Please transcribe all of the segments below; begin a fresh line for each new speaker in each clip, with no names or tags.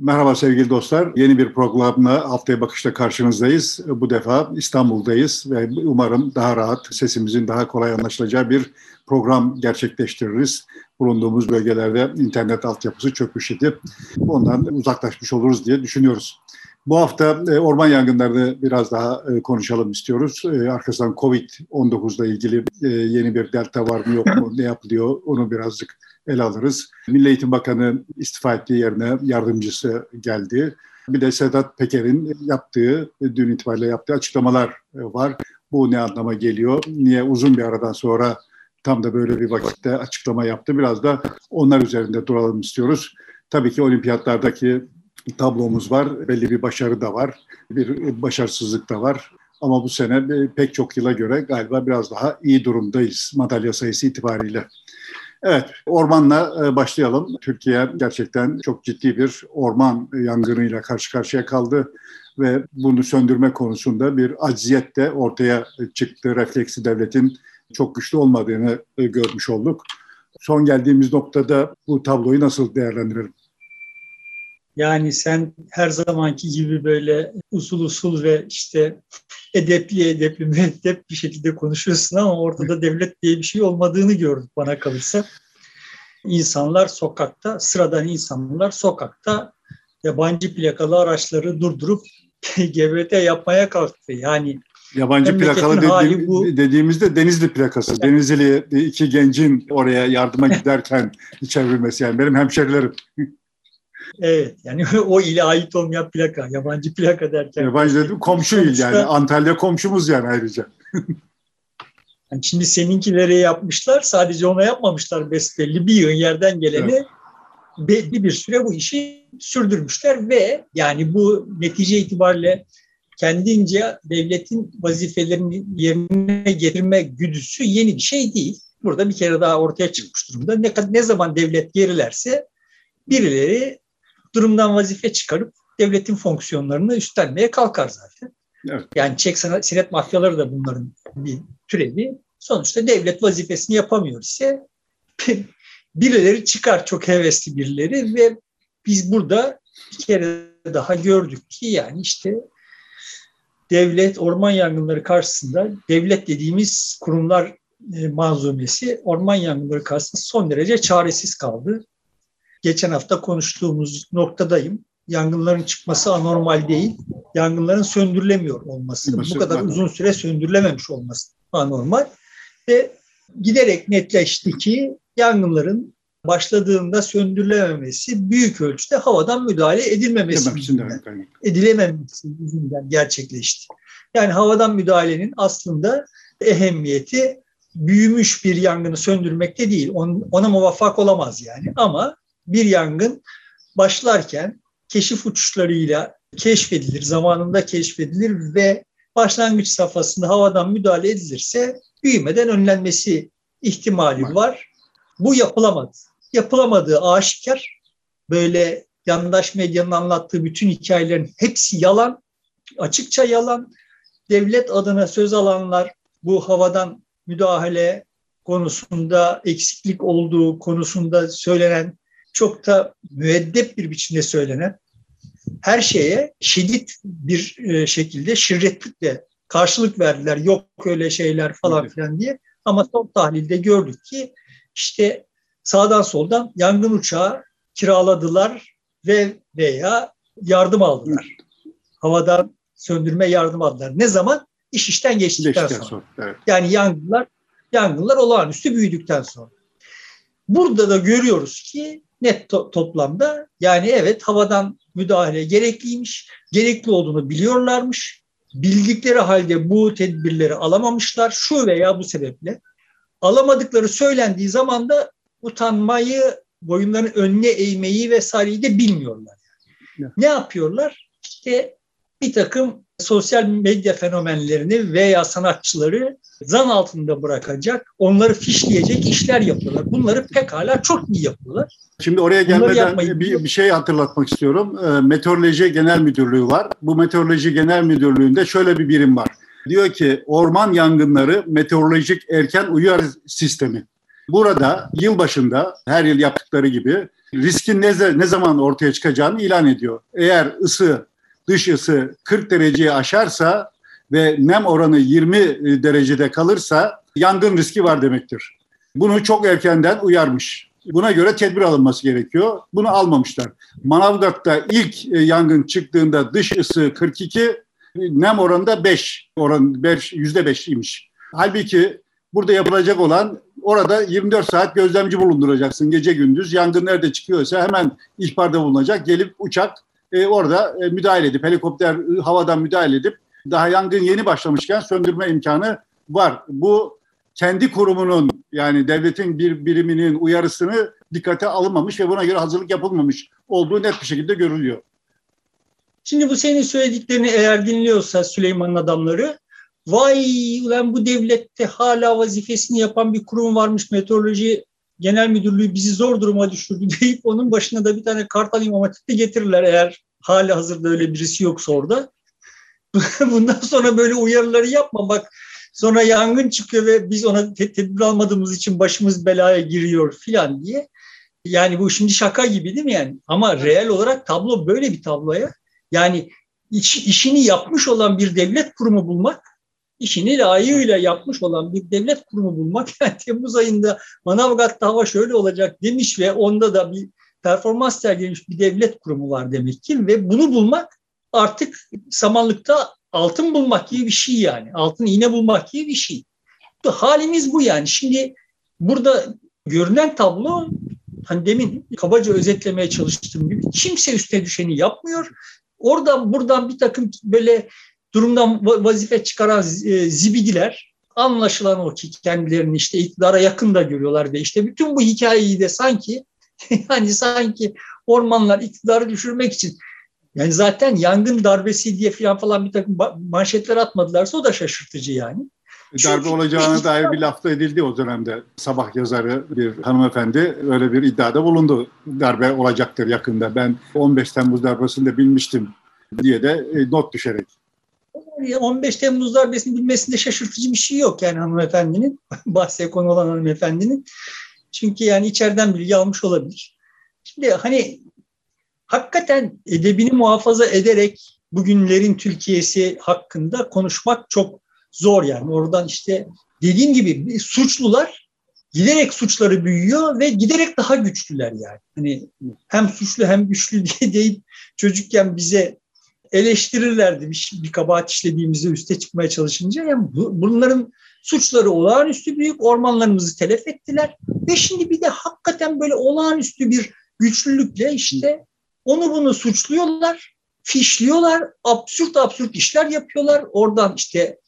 Merhaba sevgili dostlar. Yeni bir programla Haftaya Bakış'ta karşınızdayız. Bu defa İstanbul'dayız ve umarım daha rahat, sesimizin daha kolay anlaşılacağı bir program gerçekleştiririz. Bulunduğumuz bölgelerde internet altyapısı çökmüş idi. Ondan uzaklaşmış oluruz diye düşünüyoruz. Bu hafta e, orman yangınlarını biraz daha e, konuşalım istiyoruz. E, arkasından Covid-19 ile ilgili yeni bir delta var mı yok mu, ne yapılıyor onu birazcık ele alırız. Milli Eğitim Bakanı istifa ettiği yerine yardımcısı geldi. Bir de Sedat Peker'in yaptığı, dün itibariyle yaptığı açıklamalar var. Bu ne anlama geliyor? Niye uzun bir aradan sonra tam da böyle bir vakitte açıklama yaptı? Biraz da onlar üzerinde duralım istiyoruz. Tabii ki olimpiyatlardaki tablomuz var. Belli bir başarı da var. Bir başarısızlık da var. Ama bu sene pek çok yıla göre galiba biraz daha iyi durumdayız madalya sayısı itibariyle. Evet, ormanla e, başlayalım. Türkiye gerçekten çok ciddi bir orman yangınıyla karşı karşıya kaldı ve bunu söndürme konusunda bir acziyet de ortaya çıktı. Refleksi devletin çok güçlü olmadığını e, görmüş olduk. Son geldiğimiz noktada bu tabloyu nasıl değerlendirelim?
Yani sen her zamanki gibi böyle usul usul ve işte edepli edepli müeddep bir şekilde konuşuyorsun ama ortada devlet diye bir şey olmadığını gördük bana kalırsa. İnsanlar sokakta, sıradan insanlar sokakta yabancı plakalı araçları durdurup GBT yapmaya kalktı. Yani
Yabancı plakalı dediğim, bu. dediğimizde Denizli plakası. Evet. Denizli iki gencin oraya yardıma giderken çevrilmesi. Yani benim hemşerilerim.
Evet yani o ile ait olmayan plaka, yabancı plaka derken.
Yabancı dedim komşu il yani Antalya komşumuz yani ayrıca.
yani şimdi seninkileri yapmışlar sadece ona yapmamışlar besbelli bir yığın yerden geleni evet. belli bir süre bu işi sürdürmüşler ve yani bu netice itibariyle kendince devletin vazifelerini yerine getirme güdüsü yeni bir şey değil. Burada bir kere daha ortaya çıkmış durumda. Ne, ne zaman devlet gerilerse birileri durumdan vazife çıkarıp devletin fonksiyonlarını üstlenmeye kalkar zaten. Evet. Yani çek senet mafyaları da bunların bir türevi. Sonuçta devlet vazifesini yapamıyor ise birileri çıkar çok hevesli birileri ve biz burada bir kere daha gördük ki yani işte devlet orman yangınları karşısında devlet dediğimiz kurumlar e, manzumesi orman yangınları karşısında son derece çaresiz kaldı geçen hafta konuştuğumuz noktadayım. Yangınların çıkması anormal değil. Yangınların söndürülemiyor olması, bu kadar uzun süre söndürülememiş olması anormal. Ve giderek netleşti ki yangınların başladığında söndürülememesi büyük ölçüde havadan müdahale edilmemesi yüzünden, edilememesi yüzünden gerçekleşti. Yani havadan müdahalenin aslında ehemmiyeti büyümüş bir yangını söndürmekte değil. Ona muvaffak olamaz yani. Ama bir yangın başlarken keşif uçuşlarıyla keşfedilir, zamanında keşfedilir ve başlangıç safhasında havadan müdahale edilirse büyümeden önlenmesi ihtimali var. Bu yapılamadı. Yapılamadığı aşikar. Böyle yandaş medyanın anlattığı bütün hikayelerin hepsi yalan, açıkça yalan. Devlet adına söz alanlar bu havadan müdahale konusunda eksiklik olduğu konusunda söylenen çok da müeddep bir biçimde söylenen her şeye şiddet bir e, şekilde şirretlikle karşılık verdiler. Yok öyle şeyler falan filan diye. Ama son tahlilde gördük ki işte sağdan soldan yangın uçağı kiraladılar ve veya yardım aldılar. Havadan söndürme yardım aldılar. Ne zaman? İş işten geçtikten sonra. sonra evet. Yani yangınlar yangınlar olağanüstü büyüdükten sonra. Burada da görüyoruz ki net to- toplamda yani evet havadan müdahale gerekliymiş, gerekli olduğunu biliyorlarmış. Bildikleri halde bu tedbirleri alamamışlar şu veya bu sebeple. Alamadıkları söylendiği zaman da utanmayı, boyunların önüne eğmeyi vesaireyi de bilmiyorlar. Yani. Ne yapıyorlar? İşte bir takım sosyal medya fenomenlerini veya sanatçıları zan altında bırakacak, onları fişleyecek işler yapıyorlar. Bunları pekala çok iyi yapıyorlar.
Şimdi oraya gelmeden bir, bir şey hatırlatmak istiyorum. E, Meteoroloji Genel Müdürlüğü var. Bu Meteoroloji Genel Müdürlüğü'nde şöyle bir birim var. Diyor ki orman yangınları meteorolojik erken uyarı sistemi. Burada yıl başında her yıl yaptıkları gibi riskin ne, ne zaman ortaya çıkacağını ilan ediyor. Eğer ısı, dış ısı 40 dereceyi aşarsa ve nem oranı 20 derecede kalırsa yangın riski var demektir. Bunu çok erkenden uyarmış. Buna göre tedbir alınması gerekiyor. Bunu almamışlar. Manavgat'ta ilk e, yangın çıktığında dış ısı 42, nem oranı da 5. Oran 5 %5'liymiş. Halbuki burada yapılacak olan orada 24 saat gözlemci bulunduracaksın gece gündüz. Yangın nerede çıkıyorsa hemen ihbarda bulunacak. Gelip uçak e, orada e, müdahale edip helikopter e, havadan müdahale edip daha yangın yeni başlamışken söndürme imkanı var. Bu kendi kurumunun yani devletin bir biriminin uyarısını dikkate alınmamış ve buna göre hazırlık yapılmamış olduğu net bir şekilde görülüyor.
Şimdi bu senin söylediklerini eğer dinliyorsa Süleyman'ın adamları vay ulan bu devlette hala vazifesini yapan bir kurum varmış meteoroloji genel müdürlüğü bizi zor duruma düşürdü deyip onun başına da bir tane kartal imam hatipte getirirler eğer hala hazırda öyle birisi yoksa orada. Bundan sonra böyle uyarıları yapma bak Sonra yangın çıkıyor ve biz ona tedbir almadığımız için başımız belaya giriyor filan diye. Yani bu şimdi şaka gibi değil mi yani? Ama reel olarak tablo böyle bir tabloya. Yani iş, işini yapmış olan bir devlet kurumu bulmak, işini layığıyla yapmış olan bir devlet kurumu bulmak. Yani Temmuz ayında Manavgat'ta hava şöyle olacak demiş ve onda da bir performans sergilemiş bir devlet kurumu var demek ki. Ve bunu bulmak artık samanlıkta altın bulmak gibi bir şey yani. Altın iğne bulmak gibi bir şey. Halimiz bu yani. Şimdi burada görünen tablo hani demin kabaca özetlemeye çalıştığım gibi kimse üstüne düşeni yapmıyor. Oradan buradan bir takım böyle durumdan vazife çıkaran e, zibidiler anlaşılan o ki kendilerini işte iktidara yakın da görüyorlar ve işte bütün bu hikayeyi de sanki yani sanki ormanlar iktidarı düşürmek için yani zaten yangın darbesi diye falan falan bir takım manşetler atmadılarsa o da şaşırtıcı yani.
Darbe olacağına dair bir lafta edildi o dönemde. Sabah yazarı bir hanımefendi öyle bir iddiada bulundu. Darbe olacaktır yakında. Ben 15 Temmuz darbesinde bilmiştim diye de e, not düşerek.
15 Temmuz darbesini bilmesinde şaşırtıcı bir şey yok yani hanımefendinin, bahse konu olan hanımefendinin. Çünkü yani içeriden bilgi almış olabilir. Şimdi hani hakikaten edebini muhafaza ederek bugünlerin Türkiye'si hakkında konuşmak çok zor yani. Oradan işte dediğim gibi suçlular giderek suçları büyüyor ve giderek daha güçlüler yani. Hani hem suçlu hem güçlü diye deyip çocukken bize eleştirirlerdi bir, bir kabahat işlediğimizi üste çıkmaya çalışınca. Yani bu, bunların suçları olağanüstü büyük ormanlarımızı telef ettiler ve şimdi bir de hakikaten böyle olağanüstü bir güçlülükle işte onu bunu suçluyorlar, fişliyorlar, absürt absürt işler yapıyorlar. Oradan işte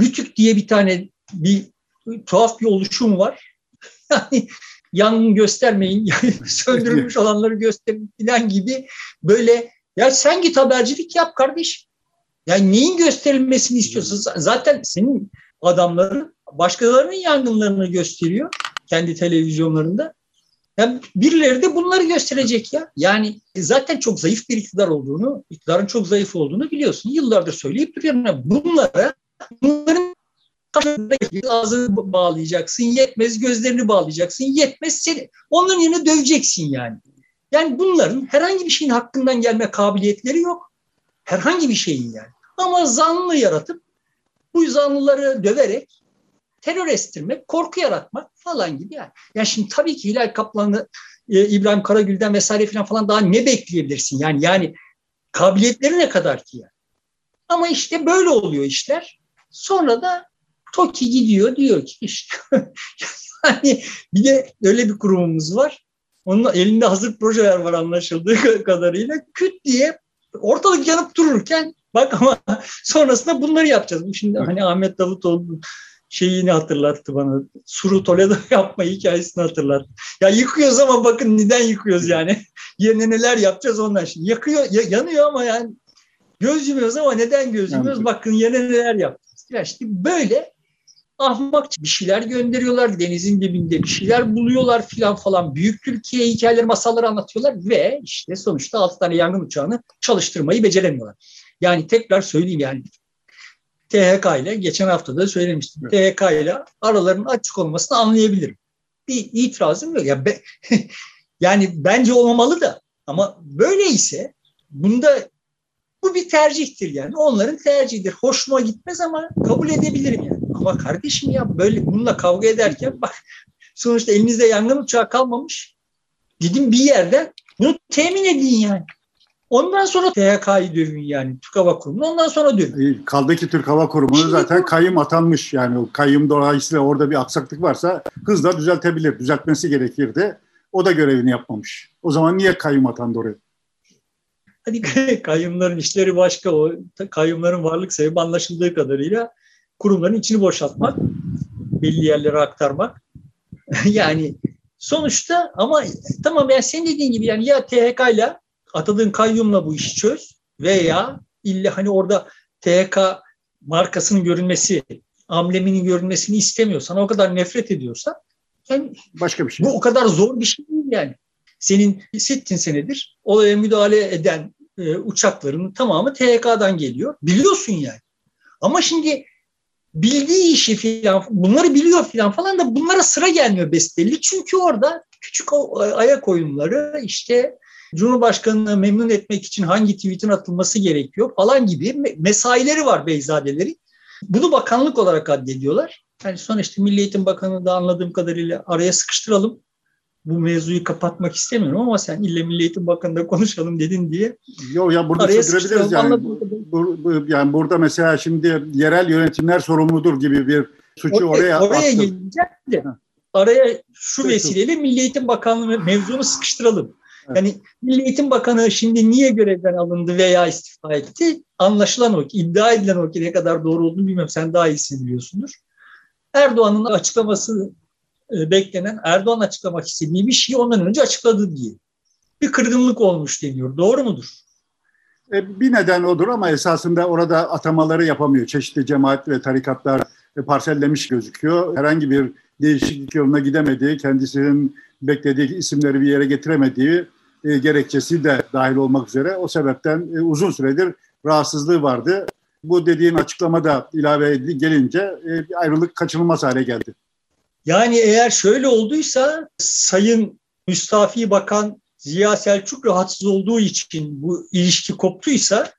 Rütük diye bir tane bir tuhaf bir oluşum var. Yani yangın göstermeyin, söndürülmüş olanları gösterin falan gibi böyle ya sen git habercilik yap kardeş. Yani neyin gösterilmesini istiyorsun? Zaten senin adamların başkalarının yangınlarını gösteriyor kendi televizyonlarında. Yani birileri de bunları gösterecek ya. Yani zaten çok zayıf bir iktidar olduğunu, iktidarın çok zayıf olduğunu biliyorsun. Yıllardır söyleyip duruyorum. Bunlara, bunların ağzını bağlayacaksın, yetmez gözlerini bağlayacaksın, yetmez seni. Onların yerine döveceksin yani. Yani bunların herhangi bir şeyin hakkından gelme kabiliyetleri yok. Herhangi bir şeyin yani. Ama zanlı yaratıp bu zanlıları döverek terör estirmek, korku yaratmak falan gibi yani. Yani şimdi tabii ki Hilal Kaplan'ı e, İbrahim Karagül'den vesaire falan falan daha ne bekleyebilirsin? Yani yani kabiliyetleri ne kadar ki yani. Ama işte böyle oluyor işler. Sonra da TOKİ gidiyor diyor ki işte yani bir de öyle bir kurumumuz var. Onun elinde hazır projeler var anlaşıldığı kadarıyla. Küt diye ortalık yanıp dururken bak ama sonrasında bunları yapacağız. Şimdi hani Ahmet Davutoğlu şeyini hatırlattı bana. Suru Toledo yapma hikayesini hatırlattı. Ya yıkıyoruz ama bakın neden yıkıyoruz yani. Yerine neler yapacağız ondan şimdi. Yakıyor, yanıyor ama yani göz yumuyoruz ama neden göz yumuyoruz? Bakın yerine neler yapacağız. Ya işte böyle ahmakça bir şeyler gönderiyorlar. Denizin dibinde bir şeyler buluyorlar filan falan. Büyük Türkiye hikayeleri, masalları anlatıyorlar ve işte sonuçta altı tane yangın uçağını çalıştırmayı beceremiyorlar. Yani tekrar söyleyeyim yani THK ile geçen hafta da söylemiştim. Evet. THK ile aralarının açık olmasını anlayabilirim. Bir itirazım yok. Ya, be, Yani bence olmamalı da ama böyleyse bunda bu bir tercihtir yani. Onların tercihidir. Hoşuma gitmez ama kabul edebilirim yani. Ama kardeşim ya böyle bununla kavga ederken bak sonuçta elinizde yangın uçağı kalmamış. Gidin bir yerden bunu temin edin yani. Ondan sonra THK'yı dövün yani Türk Hava Kurumu'nu ondan sonra dövün.
E, kaldı ki Türk Hava Kurumu'na zaten kayyum atanmış yani o kayyum dolayısıyla orada bir aksaklık varsa hızla düzeltebilir. Düzeltmesi gerekirdi. O da görevini yapmamış. O zaman niye kayyum atandı oraya?
Hadi kayyumların işleri başka. O kayyumların varlık sebebi anlaşıldığı kadarıyla kurumların içini boşaltmak, belli yerlere aktarmak. yani sonuçta ama tamam yani senin dediğin gibi yani ya THK ile atadığın kayyumla bu işi çöz veya illa hani orada THK markasının görünmesi, ambleminin görünmesini istemiyorsan, o kadar nefret ediyorsan yani
başka bir şey.
Bu o kadar zor bir şey değil yani. Senin sittin senedir olaya müdahale eden e, uçakların tamamı THK'dan geliyor. Biliyorsun yani. Ama şimdi bildiği işi filan bunları biliyor filan falan da bunlara sıra gelmiyor besbelli. Çünkü orada küçük ayak oyunları işte Cumhurbaşkanı'nı memnun etmek için hangi tweetin atılması gerekiyor falan gibi mesaileri var Beyzadeleri. Bunu bakanlık olarak addediyorlar. Yani sonuçta Milli Eğitim Bakanı da anladığım kadarıyla araya sıkıştıralım. Bu mevzuyu kapatmak istemiyorum ama sen ille Milli Eğitim Bakanı'nda konuşalım dedin diye.
Yok ya burada sürdürebiliriz yani. Bu, bu, yani burada mesela şimdi yerel yönetimler sorumludur gibi bir suçu oraya
Oraya, oraya gelince de araya şu vesileyle Milli Eğitim Bakanlığı mevzunu sıkıştıralım. Evet. Yani Milli Eğitim Bakanı şimdi niye görevden alındı veya istifa etti? Anlaşılan o ki, iddia edilen o ki ne kadar doğru olduğunu bilmiyorum. Sen daha iyisini biliyorsundur. Erdoğan'ın açıklaması e, beklenen, Erdoğan açıklamak istediği bir şeyi ondan önce açıkladı diye. Bir kırgınlık olmuş deniyor. Doğru mudur?
E, bir neden odur ama esasında orada atamaları yapamıyor. Çeşitli cemaat ve tarikatlar e, parsellemiş gözüküyor. Herhangi bir değişiklik yoluna gidemediği, kendisinin beklediği isimleri bir yere getiremediği e, gerekçesi de dahil olmak üzere o sebepten e, uzun süredir rahatsızlığı vardı. Bu dediğin açıklama da ilave gelince e, bir ayrılık kaçınılmaz hale geldi.
Yani eğer şöyle olduysa Sayın Müstafi Bakan Ziya Selçuk rahatsız olduğu için bu ilişki koptuysa,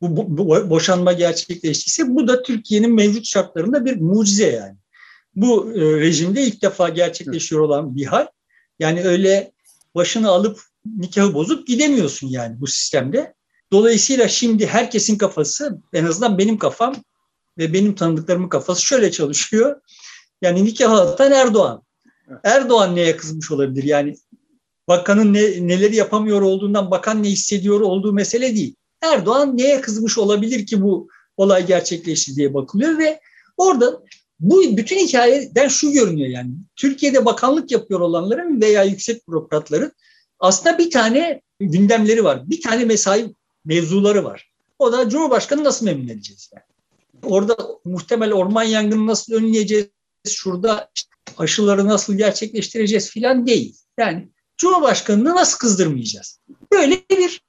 bu, boşanma gerçekleştiyse bu da Türkiye'nin mevcut şartlarında bir mucize yani. Bu e, rejimde ilk defa gerçekleşiyor olan bir hal. Yani öyle başını alıp nikahı bozup gidemiyorsun yani bu sistemde. Dolayısıyla şimdi herkesin kafası, en azından benim kafam ve benim tanıdıklarımın kafası şöyle çalışıyor. Yani nikahı atan Erdoğan. Erdoğan neye kızmış olabilir? Yani bakanın ne, neleri yapamıyor olduğundan bakan ne hissediyor olduğu mesele değil. Erdoğan neye kızmış olabilir ki bu olay gerçekleşti diye bakılıyor ve orada bu bütün hikayeden şu görünüyor yani. Türkiye'de bakanlık yapıyor olanların veya yüksek bürokratların aslında bir tane gündemleri var. Bir tane mesai mevzuları var. O da Cumhurbaşkanı nasıl memnun edeceğiz? Yani. Orada muhtemel orman yangını nasıl önleyeceğiz? Şurada aşıları nasıl gerçekleştireceğiz filan değil. Yani Cumhurbaşkanını nasıl kızdırmayacağız? Böyle bir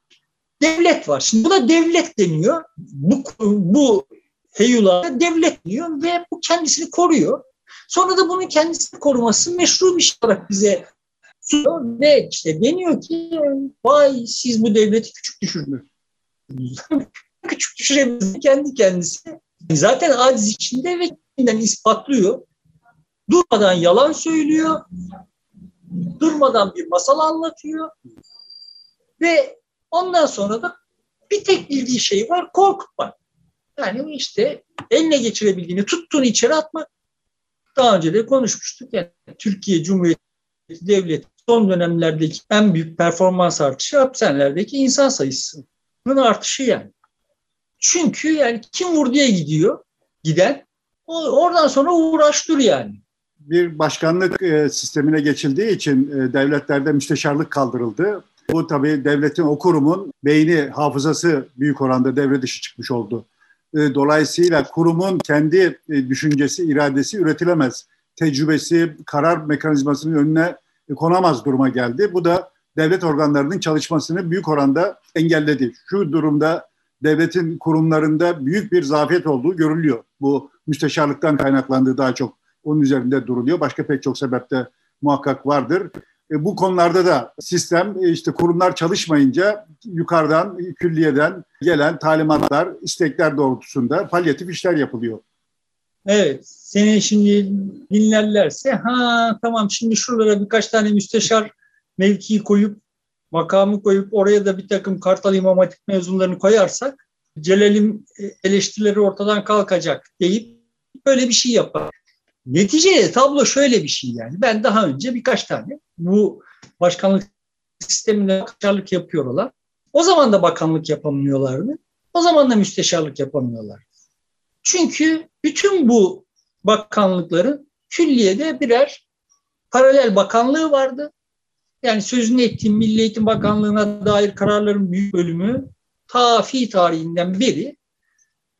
devlet var. Şimdi buna devlet deniyor. Bu, bu heyula devlet diyor ve bu kendisini koruyor. Sonra da bunun kendisini koruması meşru bir şey olarak bize sunuyor ve işte deniyor ki vay siz bu devleti küçük düşürdünüz. küçük düşürebiliriz kendi kendisi. Zaten aciz içinde ve kendinden ispatlıyor. Durmadan yalan söylüyor. Durmadan bir masal anlatıyor. Ve ondan sonra da bir tek bildiği şey var korkutmak. Yani işte eline geçirebildiğini tuttuğunu içeri atmak. Daha önce de konuşmuştuk. Yani Türkiye Cumhuriyeti Devleti son dönemlerdeki en büyük performans artışı hapishanelerdeki insan sayısının artışı yani. Çünkü yani kim vurduya gidiyor, giden oradan sonra uğraş dur yani.
Bir başkanlık e, sistemine geçildiği için e, devletlerde müsteşarlık kaldırıldı. Bu tabii devletin o kurumun beyni, hafızası büyük oranda devre dışı çıkmış oldu. E, dolayısıyla kurumun kendi düşüncesi, iradesi üretilemez. Tecrübesi, karar mekanizmasının önüne konamaz duruma geldi. Bu da devlet organlarının çalışmasını büyük oranda engelledi. Şu durumda devletin kurumlarında büyük bir zafiyet olduğu görülüyor. Bu müsteşarlıktan kaynaklandığı daha çok onun üzerinde duruluyor. Başka pek çok sebepte muhakkak vardır. E, bu konularda da sistem e, işte kurumlar çalışmayınca yukarıdan, külliyeden gelen talimatlar, istekler doğrultusunda palyatif işler yapılıyor.
Evet, seni şimdi dinlerlerse ha tamam şimdi şuralara birkaç tane müsteşar mevkii koyup makamı koyup oraya da bir takım Kartal İmam Hatip mezunlarını koyarsak Celal'in eleştirileri ortadan kalkacak deyip böyle bir şey yapar. Neticede tablo şöyle bir şey yani. Ben daha önce birkaç tane bu başkanlık sisteminde bakanlık yapıyorlar. O zaman da bakanlık yapamıyorlardı. O zaman da müsteşarlık yapamıyorlar. Çünkü bütün bu bakanlıkların külliyede birer paralel bakanlığı vardı. Yani sözünü ettiğim Milli Eğitim Bakanlığı'na dair kararların büyük bölümü ta fi tarihinden beri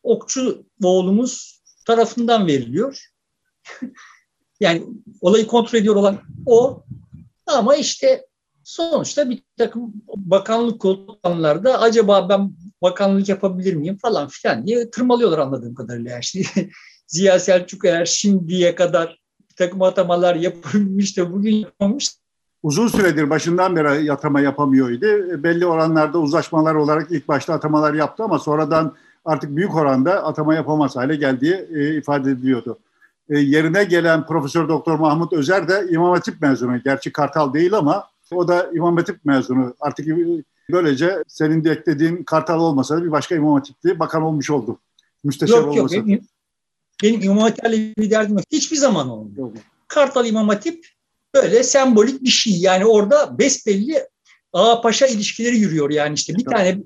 Okçu oğlumuz tarafından veriliyor. Yani olayı kontrol ediyor olan o ama işte sonuçta bir takım bakanlık koltuklarında acaba ben bakanlık yapabilir miyim falan filan diye tırmalıyorlar anladığım kadarıyla. Yani şimdi Ziya Selçuk eğer şimdiye kadar bir takım atamalar yapılmış da bugün yapmamış.
Uzun süredir başından beri atama yapamıyordu. Belli oranlarda uzlaşmalar olarak ilk başta atamalar yaptı ama sonradan artık büyük oranda atama yapamaz hale geldiği e, ifade ediliyordu. E, yerine gelen Profesör Doktor Mahmut Özer de İmam Hatip mezunu. Gerçi Kartal değil ama o da İmam Hatip mezunu. Artık böylece senin de eklediğin Kartal olmasa da bir başka İmam Hatipli bakan olmuş oldu. Müsteşar yok, olmasa. Yok,
benim, benim İmam Hatip'le bir derdim yok. Hiçbir zaman olmadı. Yok. Kartal İmam Hatip böyle sembolik bir şey. Yani orada besbelli ağa paşa ilişkileri yürüyor. Yani işte bir tane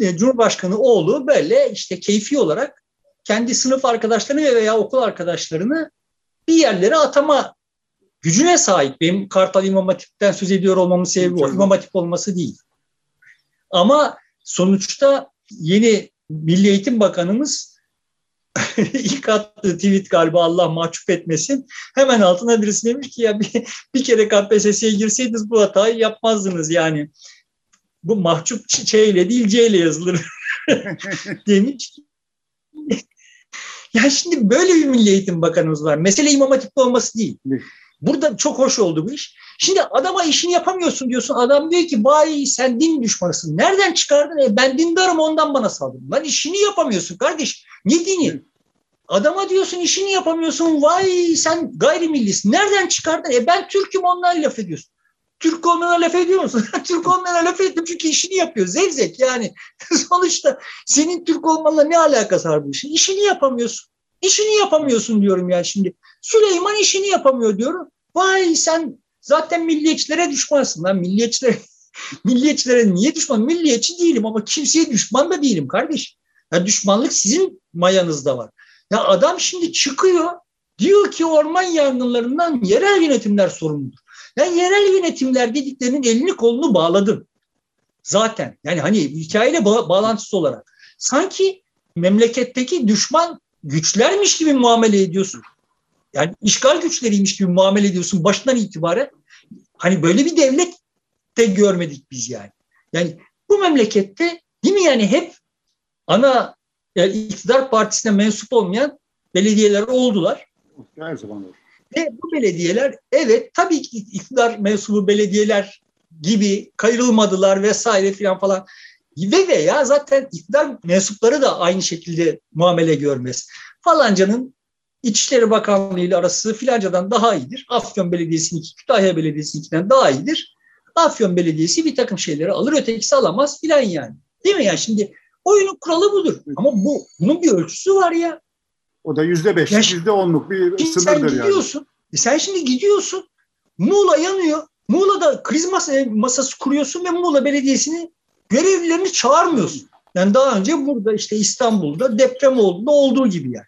e, Cumhurbaşkanı oğlu böyle işte keyfi olarak kendi sınıf arkadaşlarını veya okul arkadaşlarını bir yerlere atama gücüne sahip. Benim Kartal İmam Hatip'ten söz ediyor olmamın sebebi o. İmam Hatip olması değil. Ama sonuçta yeni Milli Eğitim Bakanımız ilk attığı tweet galiba Allah mahcup etmesin. Hemen altına birisi demiş ki ya bir, bir kere KPSS'ye girseydiniz bu hatayı yapmazdınız yani. Bu mahcup Ç ile değil C ile yazılır demiş. Ya şimdi böyle bir Milli Eğitim Bakanımız var. Mesele İmam Hatip'te olması değil. Burada çok hoş oldu bu iş. Şimdi adama işini yapamıyorsun diyorsun. Adam diyor ki vay sen din düşmanısın. Nereden çıkardın? E, ben dindarım ondan bana saldırdın. Lan işini yapamıyorsun kardeş. Ne dini? Adama diyorsun işini yapamıyorsun. Vay sen gayrimillisin. Nereden çıkardın? E ben Türk'üm ondan laf ediyorsun. Türk olmana laf ediyor musun? Türk olmana laf ettim çünkü işini yapıyor. Zevzek yani. Sonuçta senin Türk olmanla ne alakası var bu işin? İşini yapamıyorsun. İşini yapamıyorsun diyorum ya şimdi. Süleyman işini yapamıyor diyorum. Vay sen zaten milliyetçilere düşmansın lan. Milliyetçilere, milliyetçilere niye düşman? Milliyetçi değilim ama kimseye düşman da değilim kardeş. Ya düşmanlık sizin mayanızda var. Ya adam şimdi çıkıyor diyor ki orman yangınlarından yerel yönetimler sorumludur. Ben yerel yönetimler dediklerinin elini kolunu bağladım. Zaten yani hani hikayeyle ba- bağlantısı olarak. Sanki memleketteki düşman güçlermiş gibi muamele ediyorsun. Yani işgal güçleriymiş gibi muamele ediyorsun başından itibaren. Hani böyle bir devlet de görmedik biz yani. Yani bu memlekette değil mi yani hep ana yani iktidar partisine mensup olmayan belediyeler oldular.
Her zaman olur.
Ve bu belediyeler evet tabii ki iktidar mensubu belediyeler gibi kayırılmadılar vesaire filan falan. Ve veya zaten iktidar mensupları da aynı şekilde muamele görmez. Falancanın İçişleri Bakanlığı ile arası filancadan daha iyidir. Afyon Belediyesi'ninki Kütahya Belediyesi'ninkinden daha iyidir. Afyon Belediyesi bir takım şeyleri alır ötekisi alamaz filan yani. Değil mi yani şimdi oyunun kuralı budur. Ama bu bunun bir ölçüsü var ya.
O da yüzde beş, yüzde onluk bir
sınırdır sen yani. gidiyorsun, e sen şimdi gidiyorsun. Muğla yanıyor. Muğla'da kriz masası kuruyorsun ve Muğla Belediyesi'ni görevlilerini çağırmıyorsun. Yani daha önce burada işte İstanbul'da deprem olduğunda olduğu gibi yani.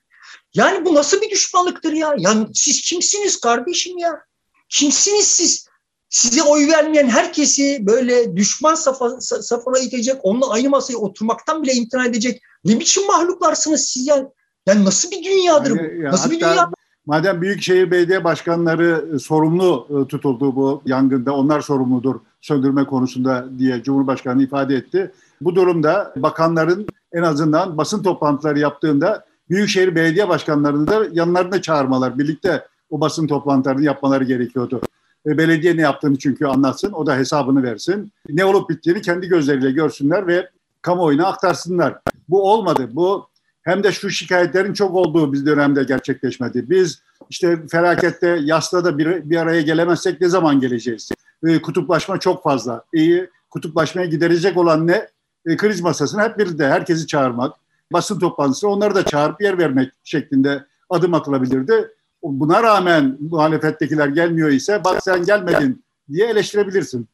Yani bu nasıl bir düşmanlıktır ya? Yani siz kimsiniz kardeşim ya? Kimsiniz siz? Size oy vermeyen herkesi böyle düşman safa, safına itecek, onunla aynı masaya oturmaktan bile imtina edecek. Ne biçim mahluklarsınız siz yani? Yani nasıl bir dünyadır yani, bu? Ya nasıl bir dünya?
Madem Büyükşehir Belediye Başkanları e, sorumlu e, tutuldu bu yangında, onlar sorumludur söndürme konusunda diye Cumhurbaşkanı ifade etti. Bu durumda bakanların en azından basın toplantıları yaptığında Büyükşehir Belediye Başkanlarını da yanlarına çağırmalar, birlikte o basın toplantılarını yapmaları gerekiyordu. E, belediye ne yaptığını çünkü anlatsın. O da hesabını versin. Ne olup bittiğini kendi gözleriyle görsünler ve kamuoyuna aktarsınlar. Bu olmadı. Bu hem de şu şikayetlerin çok olduğu bir dönemde gerçekleşmedi. Biz işte felakette yasta da bir, bir araya gelemezsek ne zaman geleceğiz? E, kutuplaşma çok fazla. İyi, kutuplaşmaya giderecek olan ne? E, kriz masasına hep birlikte herkesi çağırmak, basın toplantısı onları da çağırıp yer vermek şeklinde adım atılabilirdi. Buna rağmen muhalefettekiler gelmiyor ise bak sen gelmedin diye eleştirebilirsin.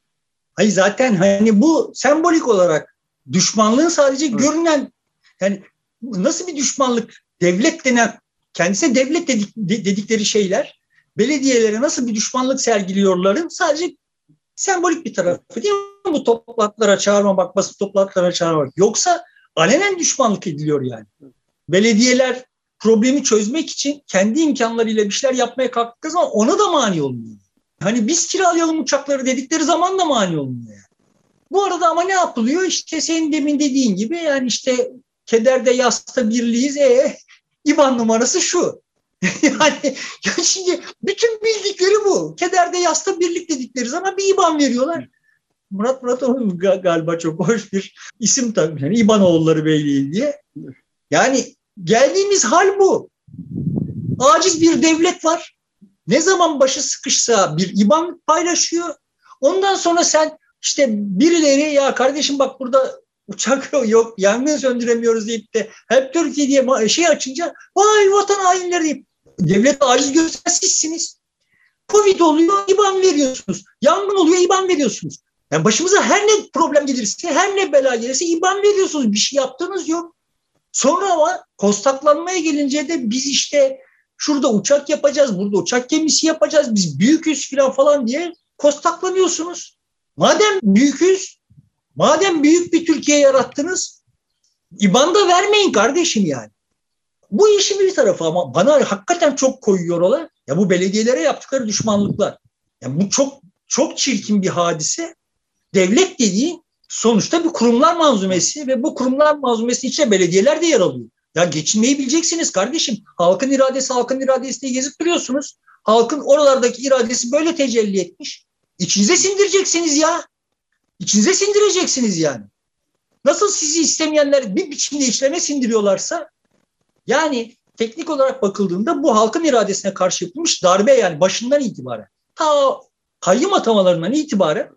Hayır zaten hani bu sembolik olarak düşmanlığın sadece evet. görünen yani nasıl bir düşmanlık devlet denen kendisi devlet dedik, dedikleri şeyler belediyelere nasıl bir düşmanlık sergiliyorların sadece sembolik bir tarafı değil mi? Bu toplantılara çağırmamak, basın toplantılara çağırmamak. Yoksa alenen düşmanlık ediliyor yani. Belediyeler problemi çözmek için kendi imkanlarıyla bir şeyler yapmaya kalktıkları zaman ona da mani olmuyor. Hani biz kiralayalım uçakları dedikleri zaman da mani olmuyor. Yani. Bu arada ama ne yapılıyor? İşte senin demin dediğin gibi yani işte kederde yasta birliğiz. E, İban numarası şu. yani ya şimdi bütün bildikleri bu. Kederde yasta birlik dedikleri zaman bir İban veriyorlar. Murat Murat onun galiba çok hoş bir isim tabii. Yani İban oğulları Beyliği diye. Yani geldiğimiz hal bu. Aciz bir devlet var. Ne zaman başı sıkışsa bir İban paylaşıyor. Ondan sonra sen işte birileri ya kardeşim bak burada uçak yok, yangın söndüremiyoruz deyip de hep Türkiye diye şey açınca vay vatan hainleri deyip devlet aciz gösteren sizsiniz. Covid oluyor, IBAN veriyorsunuz. Yangın oluyor, IBAN veriyorsunuz. Yani başımıza her ne problem gelirse, her ne bela gelirse IBAN veriyorsunuz. Bir şey yaptığınız yok. Sonra ama kostaklanmaya gelince de biz işte şurada uçak yapacağız, burada uçak gemisi yapacağız, biz büyüküz falan falan diye kostaklanıyorsunuz. Madem büyüküz, madem büyük bir Türkiye yarattınız, İBAN da vermeyin kardeşim yani. Bu işin bir tarafı ama bana hakikaten çok koyuyor olan ya bu belediyelere yaptıkları düşmanlıklar. Yani bu çok çok çirkin bir hadise. Devlet dediği sonuçta bir kurumlar manzumesi ve bu kurumlar manzumesi içinde belediyeler de yer alıyor. Ya geçinmeyi bileceksiniz kardeşim. Halkın iradesi halkın iradesi diye gezip duruyorsunuz. Halkın oralardaki iradesi böyle tecelli etmiş. İçinize sindireceksiniz ya. İçinize sindireceksiniz yani. Nasıl sizi istemeyenler bir biçimde işlerine sindiriyorlarsa yani teknik olarak bakıldığında bu halkın iradesine karşı yapılmış darbe yani başından itibaren ta kayyum atamalarından itibaren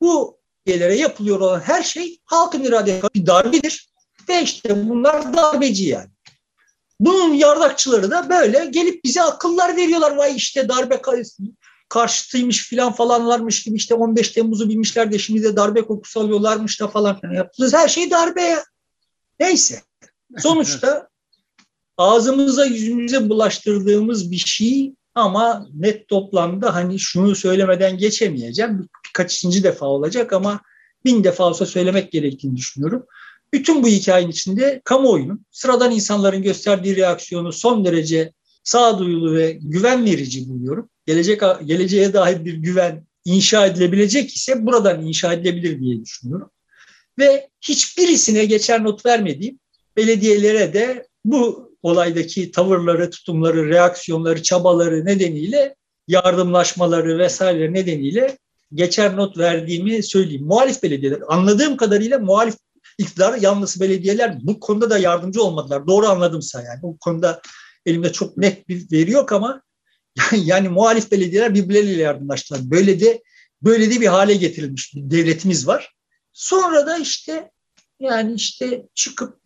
bu üyelere yapılıyor olan her şey halkın iradesine bir darbedir. Ve işte bunlar darbeci yani. Bunun yardakçıları da böyle gelip bize akıllar veriyorlar. Vay işte darbe karşıtıymış filan falanlarmış gibi işte 15 Temmuz'u bilmişler de şimdi de darbe kokusu alıyorlarmış da falan. Yani yaptığınız her şey darbe ya. Neyse. Sonuçta ağzımıza yüzümüze bulaştırdığımız bir şey ama net toplamda hani şunu söylemeden geçemeyeceğim. Birkaçıncı defa olacak ama bin defa olsa söylemek gerektiğini düşünüyorum. Bütün bu hikayenin içinde kamuoyunun, sıradan insanların gösterdiği reaksiyonu son derece sağduyulu ve güven verici buluyorum. Gelecek geleceğe dair bir güven inşa edilebilecek ise buradan inşa edilebilir diye düşünüyorum. Ve hiçbirisine geçer not vermediğim belediyelere de bu olaydaki tavırları, tutumları, reaksiyonları, çabaları nedeniyle yardımlaşmaları vesaire nedeniyle geçer not verdiğimi söyleyeyim. Muhalif belediyeler, anladığım kadarıyla muhalif iktidar yanlısı belediyeler bu konuda da yardımcı olmadılar. Doğru anladımsa yani. Bu konuda elimde çok net bir veri yok ama yani, yani muhalif belediyeler birbirleriyle yardımlaştılar. Böyle de böyle de bir hale getirilmiş bir devletimiz var. Sonra da işte yani işte çıkıp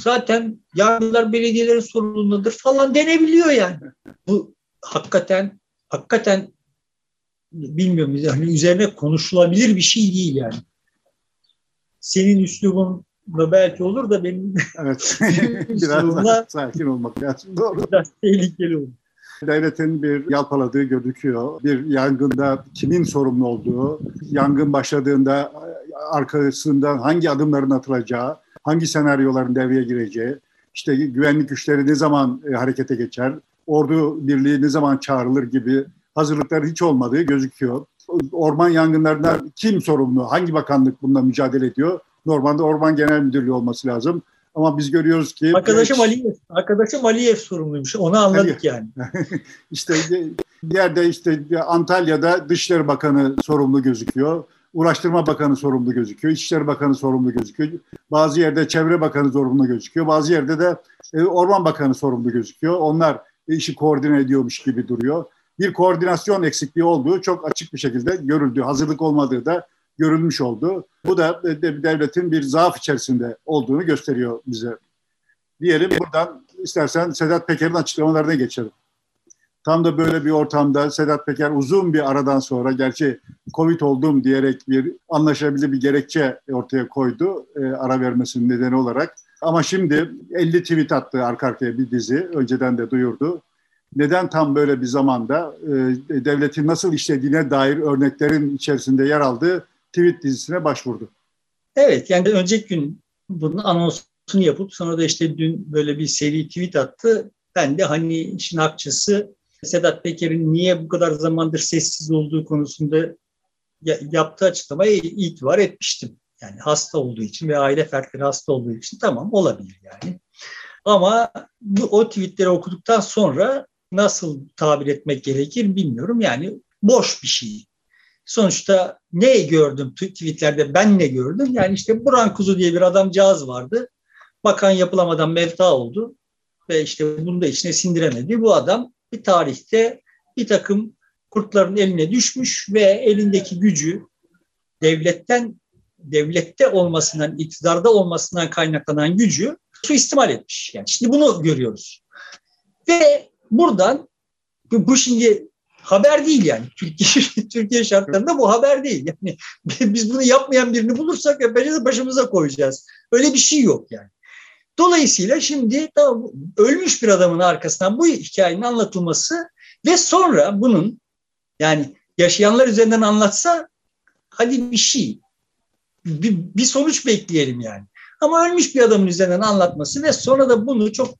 zaten yargılar belediyelerin sorumluluğundadır falan denebiliyor yani. Bu hakikaten hakikaten bilmiyorum hani üzerine konuşulabilir bir şey değil yani. Senin üslubun belki olur da benim
evet. biraz sakin olmak lazım. Doğru.
Biraz tehlikeli olur.
Devletin bir yalpaladığı gözüküyor. Bir yangında kimin sorumlu olduğu, yangın başladığında arkasından hangi adımların atılacağı, hangi senaryoların devreye gireceği, işte güvenlik güçleri ne zaman e, harekete geçer, ordu birliği ne zaman çağrılır gibi hazırlıklar hiç olmadığı gözüküyor. Orman yangınlarından kim sorumlu, hangi bakanlık bununla mücadele ediyor? Normalde Orman Genel Müdürlüğü olması lazım. Ama biz görüyoruz ki...
Arkadaşım Aliyev, arkadaşım Aliyev sorumluymuş. Onu anladık yani.
İşte yerde işte Antalya'da Dışişleri Bakanı sorumlu gözüküyor. Uğraştırma Bakanı sorumlu gözüküyor. İçişleri Bakanı sorumlu gözüküyor. Bazı yerde Çevre Bakanı sorumlu gözüküyor. Bazı yerde de e, Orman Bakanı sorumlu gözüküyor. Onlar işi koordine ediyormuş gibi duruyor. Bir koordinasyon eksikliği olduğu çok açık bir şekilde görüldü. Hazırlık olmadığı da görülmüş oldu. Bu da devletin bir zaaf içerisinde olduğunu gösteriyor bize. Diyelim buradan istersen Sedat Peker'in açıklamalarına geçelim. Tam da böyle bir ortamda Sedat Peker uzun bir aradan sonra gerçi Covid oldum diyerek bir anlaşabilir bir gerekçe ortaya koydu e, ara vermesinin nedeni olarak. Ama şimdi 50 tweet attı arka arkaya bir dizi. Önceden de duyurdu. Neden tam böyle bir zamanda e, devletin nasıl işlediğine dair örneklerin içerisinde yer aldığı tweet dizisine başvurdu.
Evet yani önceki gün bunun anonsunu yapıp sonra da işte dün böyle bir seri tweet attı. Ben de hani işin akçası Sedat Peker'in niye bu kadar zamandır sessiz olduğu konusunda yaptığı açıklamayı itibar etmiştim. Yani hasta olduğu için ve aile fertleri hasta olduğu için tamam olabilir yani. Ama bu, o tweetleri okuduktan sonra nasıl tabir etmek gerekir bilmiyorum. Yani boş bir şey. Sonuçta ne gördüm tweetlerde ben ne gördüm? Yani işte Buran Kuzu diye bir adamcağız vardı. Bakan yapılamadan mevta oldu. Ve işte bunu da içine sindiremedi. Bu adam bir tarihte bir takım kurtların eline düşmüş ve elindeki gücü devletten devlette olmasından, iktidarda olmasından kaynaklanan gücü suistimal etmiş. Yani şimdi bunu görüyoruz. Ve buradan bu şimdi haber değil yani. Türkiye Türkiye şartlarında bu haber değil. Yani biz bunu yapmayan birini bulursak yapacağız başımıza koyacağız. Öyle bir şey yok yani. Dolayısıyla şimdi tamam, ölmüş bir adamın arkasından bu hikayenin anlatılması ve sonra bunun yani yaşayanlar üzerinden anlatsa hadi bir şey bir, bir sonuç bekleyelim yani. Ama ölmüş bir adamın üzerinden anlatması ve sonra da bunu çok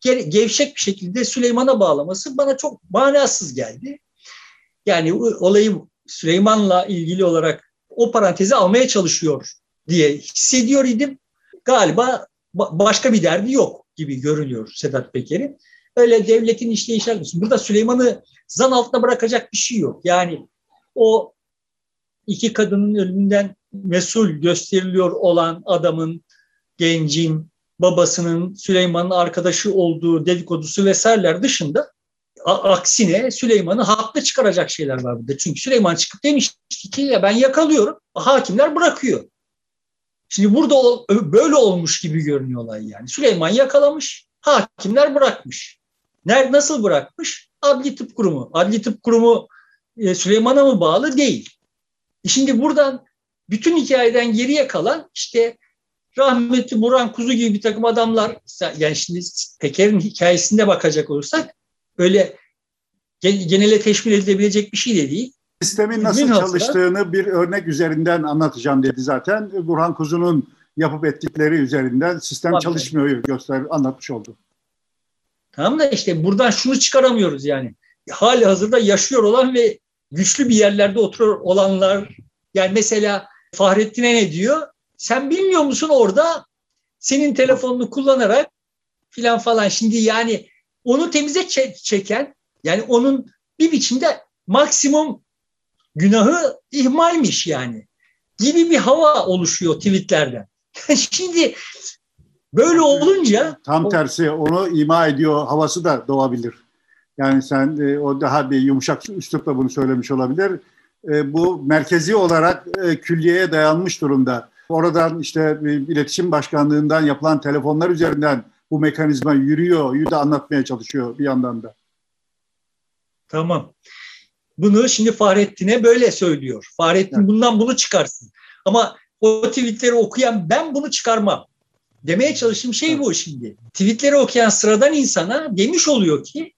gevşek bir şekilde Süleyman'a bağlaması bana çok manasız geldi. Yani olayı Süleyman'la ilgili olarak o parantezi almaya çalışıyor diye hissediyor idim. Galiba başka bir derdi yok gibi görünüyor Sedat Peker'in. Öyle devletin işleyişi haklısın. Burada Süleyman'ı zan altında bırakacak bir şey yok. Yani o iki kadının ölümünden mesul gösteriliyor olan adamın, gencin, babasının Süleyman'ın arkadaşı olduğu dedikodusu vesaireler dışında aksine Süleyman'ı haklı çıkaracak şeyler var burada. Çünkü Süleyman çıkıp demiş ki ya ben yakalıyorum, hakimler bırakıyor. Şimdi burada böyle olmuş gibi görünüyor olay yani. Süleyman yakalamış, hakimler bırakmış. Nerede nasıl bırakmış? Adli Tıp Kurumu. Adli Tıp Kurumu e, Süleyman'a mı bağlı? Değil. E şimdi buradan bütün hikayeden geriye kalan işte rahmetli Buran Kuzu gibi bir takım adamlar yani şimdi Peker'in hikayesinde bakacak olursak öyle genele teşmil edilebilecek bir şey de değil.
Sistemin nasıl Münhasıra, çalıştığını bir örnek üzerinden anlatacağım dedi zaten. Burhan Kuzu'nun yapıp ettikleri üzerinden sistem Tabii. çalışmıyor göster anlatmış oldu.
Tamam da işte buradan şunu çıkaramıyoruz yani. Hali hazırda yaşıyor olan ve güçlü bir yerlerde oturuyor olanlar yani mesela Fahrettin'e ne diyor? Sen bilmiyor musun orada senin telefonunu kullanarak filan falan. Şimdi yani onu temize çeken yani onun bir biçimde maksimum günahı ihmalmiş yani gibi bir hava oluşuyor tweetlerden. Şimdi böyle olunca
tam tersi onu ima ediyor havası da doğabilir. Yani sen e, o daha bir yumuşak üslupla bunu söylemiş olabilir. E, bu merkezi olarak e, külliyeye dayanmış durumda. Oradan işte iletişim başkanlığından yapılan telefonlar üzerinden bu mekanizma yürüyor, yürü de anlatmaya çalışıyor bir yandan da.
Tamam. Bunu şimdi Fahrettin'e böyle söylüyor. Fahrettin evet. bundan bunu çıkarsın. Ama o tweetleri okuyan ben bunu çıkarmam. Demeye çalıştığım şey bu şimdi. Tweetleri okuyan sıradan insana demiş oluyor ki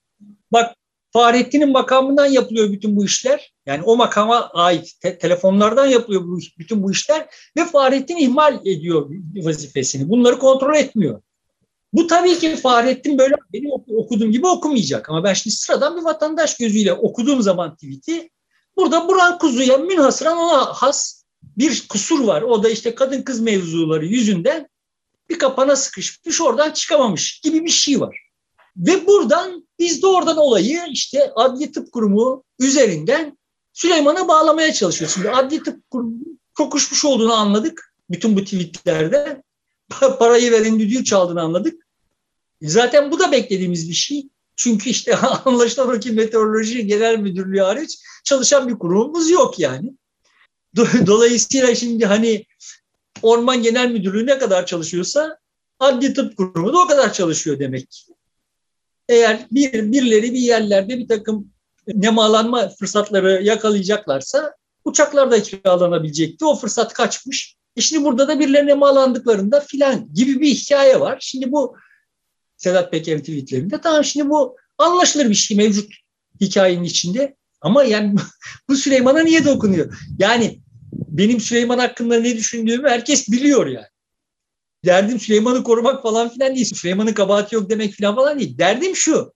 bak Fahrettin'in makamından yapılıyor bütün bu işler. Yani o makama ait te- telefonlardan yapılıyor bu, bütün bu işler ve Fahrettin ihmal ediyor vazifesini. Bunları kontrol etmiyor. Bu tabii ki Fahrettin böyle benim okuduğum gibi okumayacak. Ama ben şimdi sıradan bir vatandaş gözüyle okuduğum zaman tweet'i burada Buran Kuzu'ya münhasıran ona has bir kusur var. O da işte kadın kız mevzuları yüzünden bir kapana sıkışmış oradan çıkamamış gibi bir şey var. Ve buradan biz de oradan olayı işte Adli Tıp Kurumu üzerinden Süleyman'a bağlamaya çalışıyoruz. Şimdi Adli Tıp Kurumu kokuşmuş olduğunu anladık. Bütün bu tweetlerde. Parayı veren düdüğü çaldığını anladık. Zaten bu da beklediğimiz bir şey. Çünkü işte anlaşılan o ki Meteoroloji Genel Müdürlüğü hariç çalışan bir kurumumuz yok yani. Dolayısıyla şimdi hani Orman Genel Müdürlüğü ne kadar çalışıyorsa Adli Tıp Kurumu da o kadar çalışıyor demek. Eğer bir, birileri bir yerlerde bir takım nemalanma fırsatları yakalayacaklarsa uçaklar da kiralanabilecekti. O fırsat kaçmış. E şimdi burada da birilerine nemalandıklarında filan gibi bir hikaye var. Şimdi bu Sedat Peker'in tweetlerinde tamam şimdi bu anlaşılır bir şey mevcut hikayenin içinde. Ama yani bu Süleyman'a niye dokunuyor? Yani benim Süleyman hakkında ne düşündüğümü herkes biliyor yani. Derdim Süleyman'ı korumak falan filan değil. Süleyman'ın kabahati yok demek filan falan değil. Derdim şu.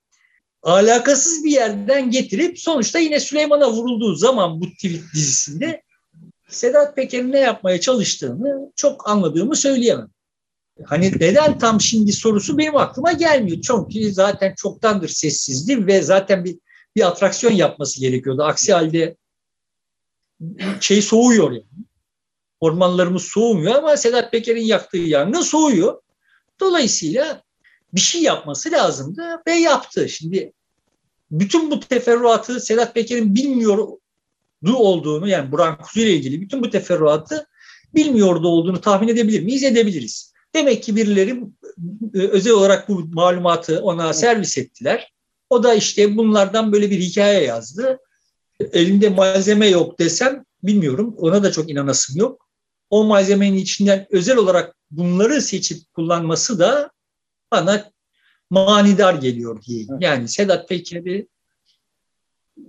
Alakasız bir yerden getirip sonuçta yine Süleyman'a vurulduğu zaman bu tweet dizisinde Sedat Peker'in ne yapmaya çalıştığını çok anladığımı söyleyemem. Hani neden tam şimdi sorusu benim aklıma gelmiyor. Çünkü zaten çoktandır sessizdi ve zaten bir bir atraksiyon yapması gerekiyordu. Aksi halde şey soğuyor yani. Ormanlarımız soğumuyor ama Sedat Peker'in yaktığı yangın soğuyor. Dolayısıyla bir şey yapması lazımdı ve yaptı. Şimdi bütün bu teferruatı Sedat Peker'in bilmiyordu olduğunu yani Burak Kuzu ile ilgili bütün bu teferruatı bilmiyordu olduğunu tahmin edebilir miyiz? Edebiliriz. Demek ki birileri e, özel olarak bu malumatı ona servis ettiler. O da işte bunlardan böyle bir hikaye yazdı. Elinde malzeme yok desem bilmiyorum. Ona da çok inanasım yok. O malzemenin içinden özel olarak bunları seçip kullanması da bana manidar geliyor diyeyim. Yani Sedat Peker'i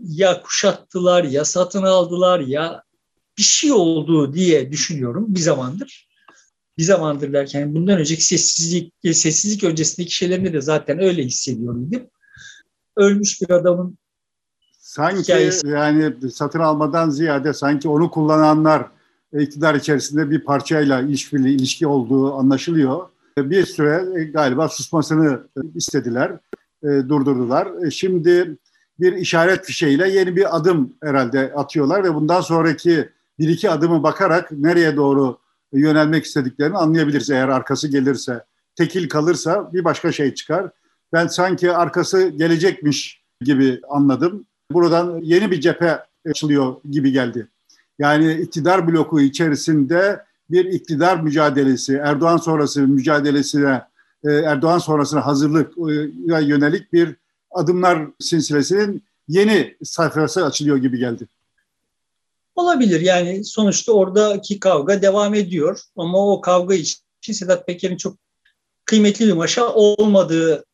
ya kuşattılar ya satın aldılar ya bir şey oldu diye düşünüyorum bir zamandır. Bir zamandır derken bundan önceki sessizlik, sessizlik öncesindeki şeylerinde de zaten öyle hissediyorum. Ölmüş bir adamın
Sanki hikayesi. yani satın almadan ziyade sanki onu kullananlar iktidar içerisinde bir parçayla ilişkili ilişki olduğu anlaşılıyor. Bir süre galiba susmasını istediler, e, durdurdular. E, şimdi bir işaret fişeğiyle yeni bir adım herhalde atıyorlar ve bundan sonraki bir iki adımı bakarak nereye doğru yönelmek istediklerini anlayabiliriz eğer arkası gelirse. Tekil kalırsa bir başka şey çıkar. Ben sanki arkası gelecekmiş gibi anladım. Buradan yeni bir cephe açılıyor gibi geldi. Yani iktidar bloku içerisinde bir iktidar mücadelesi, Erdoğan sonrası mücadelesine, e, Erdoğan sonrasına hazırlık yönelik bir adımlar silsilesinin yeni sayfası açılıyor gibi geldi.
Olabilir yani sonuçta oradaki kavga devam ediyor ama o kavga için Sedat Peker'in çok kıymetli bir maşa olmadığı,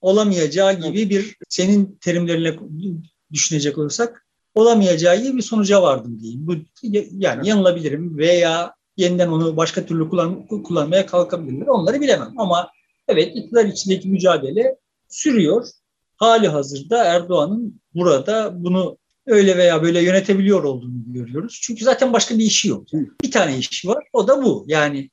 olamayacağı gibi bir senin terimlerine düşünecek olursak olamayacağı gibi bir sonuca vardım diyeyim. Bu yani yanılabilirim veya yeniden onu başka türlü kullan, kullanmaya kalkabilirler. Onları bilemem ama evet iktidar içindeki mücadele sürüyor. Hali hazırda Erdoğan'ın burada bunu öyle veya böyle yönetebiliyor olduğunu görüyoruz. Çünkü zaten başka bir işi yok. Bir tane işi var. O da bu. Yani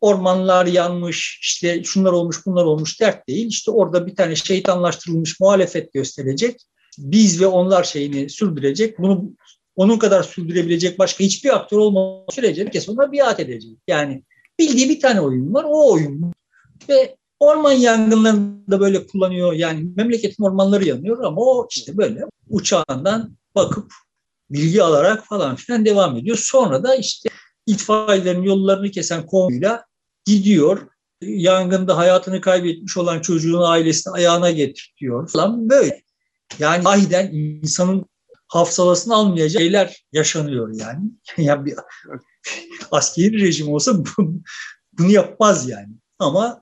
ormanlar yanmış, işte şunlar olmuş, bunlar olmuş dert değil. İşte orada bir tane şeytanlaştırılmış muhalefet gösterecek. Biz ve onlar şeyini sürdürecek. Bunu onun kadar sürdürebilecek başka hiçbir aktör olmadığı sürece herkes ona biat edecek. Yani bildiği bir tane oyun var. O oyun. Ve orman yangınlarını da böyle kullanıyor. Yani memleketin ormanları yanıyor ama o işte böyle uçağından bakıp bilgi alarak falan filan devam ediyor. Sonra da işte itfaiyelerin yollarını kesen konuyla gidiyor. Yangında hayatını kaybetmiş olan çocuğun ailesini ayağına getiriyor falan böyle. Yani sahiden insanın hafsalasını almayacağı şeyler yaşanıyor yani. yani bir askeri rejim olsa bunu yapmaz yani. Ama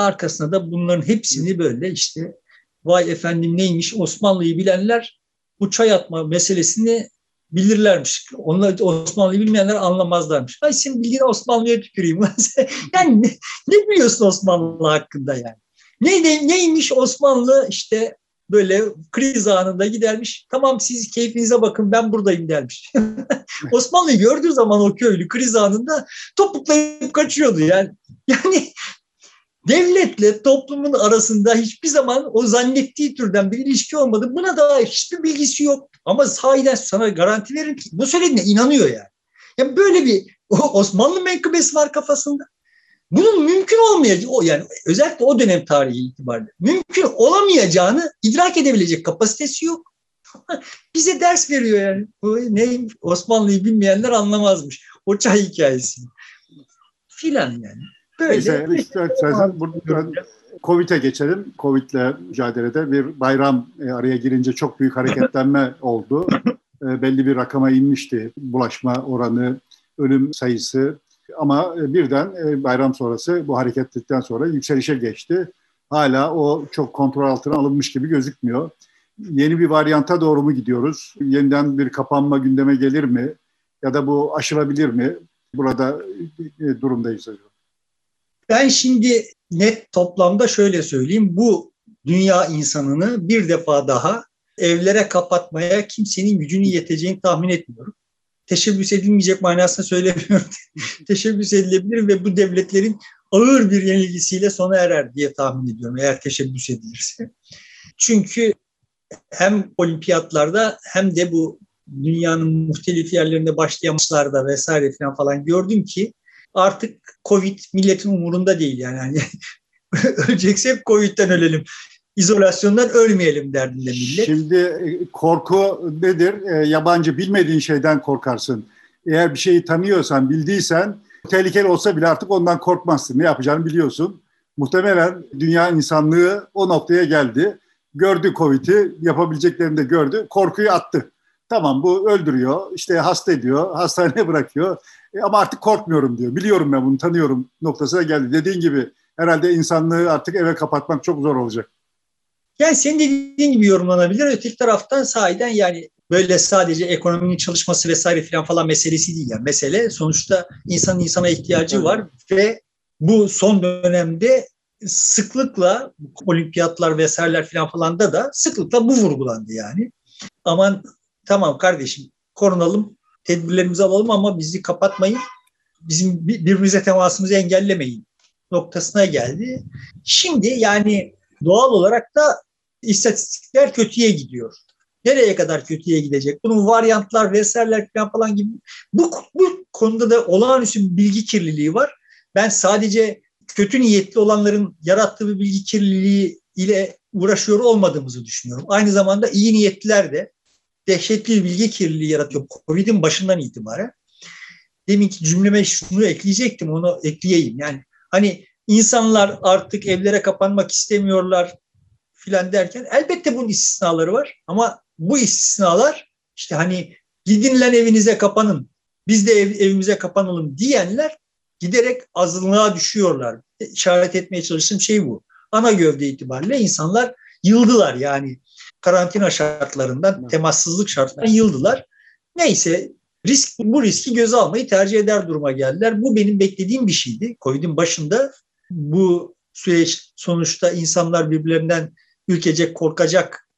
arkasında da bunların hepsini böyle işte vay efendim neymiş Osmanlı'yı bilenler bu çay atma meselesini bilirlermiş. Onlar Osmanlı'yı bilmeyenler anlamazlarmış. Ay senin bildiğin Osmanlı'ya tüküreyim. yani ne, ne biliyorsun Osmanlı hakkında yani? Ne, ne, neymiş Osmanlı işte böyle kriz anında gidermiş. Tamam siz keyfinize bakın ben buradayım dermiş. Osmanlı'yı gördüğü zaman o köylü kriz anında topuklayıp kaçıyordu yani. Yani devletle toplumun arasında hiçbir zaman o zannettiği türden bir ilişki olmadı. Buna dair hiçbir bilgisi yok. Ama sahiden sana garanti veririm ki bu söylediğine inanıyor yani. Yani böyle bir Osmanlı menkıbesi var kafasında. Bunun mümkün olmayacağı, yani özellikle o dönem tarihi itibariyle mümkün olamayacağını idrak edebilecek kapasitesi yok. Bize ders veriyor yani. Ne Osmanlı'yı bilmeyenler anlamazmış. O çay hikayesi. Filan yani.
Neyse, istersen buradan Covid'e geçelim. Covid'le mücadelede bir bayram e, araya girince çok büyük hareketlenme oldu. E, belli bir rakama inmişti bulaşma oranı, ölüm sayısı. Ama e, birden bayram sonrası bu hareketlikten sonra yükselişe geçti. Hala o çok kontrol altına alınmış gibi gözükmüyor. Yeni bir varyanta doğru mu gidiyoruz? Yeniden bir kapanma gündeme gelir mi? Ya da bu aşılabilir mi? Burada durumdayız acaba.
Ben şimdi net toplamda şöyle söyleyeyim. Bu dünya insanını bir defa daha evlere kapatmaya kimsenin gücünün yeteceğini tahmin etmiyorum. Teşebbüs edilmeyecek manasında söylemiyorum. teşebbüs edilebilir ve bu devletlerin ağır bir yenilgisiyle sona erer diye tahmin ediyorum eğer teşebbüs edilirse. Çünkü hem olimpiyatlarda hem de bu dünyanın muhtelif yerlerinde başlayan maçlarda vesaire falan falan gördüm ki artık Covid milletin umurunda değil yani. yani öleceksek Covid'den ölelim. İzolasyondan ölmeyelim derdinde millet.
Şimdi e, korku nedir? E, yabancı bilmediğin şeyden korkarsın. Eğer bir şeyi tanıyorsan, bildiysen tehlikeli olsa bile artık ondan korkmazsın. Ne yapacağını biliyorsun. Muhtemelen dünya insanlığı o noktaya geldi. Gördü Covid'i, yapabileceklerini de gördü. Korkuyu attı. Tamam bu öldürüyor, işte hasta ediyor, hastaneye bırakıyor. E, ama artık korkmuyorum diyor. Biliyorum ben bunu tanıyorum noktasına geldi. Dediğin gibi herhalde insanlığı artık eve kapatmak çok zor olacak.
Yani senin dediğin gibi yorumlanabilir. Öteki taraftan sahiden yani böyle sadece ekonominin çalışması vesaire falan falan meselesi değil. Yani mesele sonuçta insanın insana ihtiyacı var ve bu son dönemde sıklıkla olimpiyatlar vesaireler falan falan da da sıklıkla bu vurgulandı yani. Aman tamam kardeşim korunalım tedbirlerimizi alalım ama bizi kapatmayın. Bizim birbirimize temasımızı engellemeyin noktasına geldi. Şimdi yani doğal olarak da istatistikler kötüye gidiyor. Nereye kadar kötüye gidecek? Bunun varyantlar vesaireler falan gibi. Bu, bu konuda da olağanüstü bir bilgi kirliliği var. Ben sadece kötü niyetli olanların yarattığı bir bilgi kirliliği ile uğraşıyor olmadığımızı düşünüyorum. Aynı zamanda iyi niyetliler de dehşetli bir bilgi kirliliği yaratıyor Covid'in başından itibaren. Deminki cümleme şunu ekleyecektim, onu ekleyeyim. Yani hani insanlar artık evlere kapanmak istemiyorlar filan derken elbette bunun istisnaları var. Ama bu istisnalar işte hani gidin lan evinize kapanın, biz de ev, evimize kapanalım diyenler giderek azınlığa düşüyorlar. İşaret etmeye çalıştığım şey bu. Ana gövde itibariyle insanlar yıldılar yani karantina şartlarından, temassızlık şartlarından yıldılar. Neyse risk bu riski göze almayı tercih eder duruma geldiler. Bu benim beklediğim bir şeydi. Covid'in başında bu süreç sonuçta insanlar birbirlerinden ülkecek, korkacak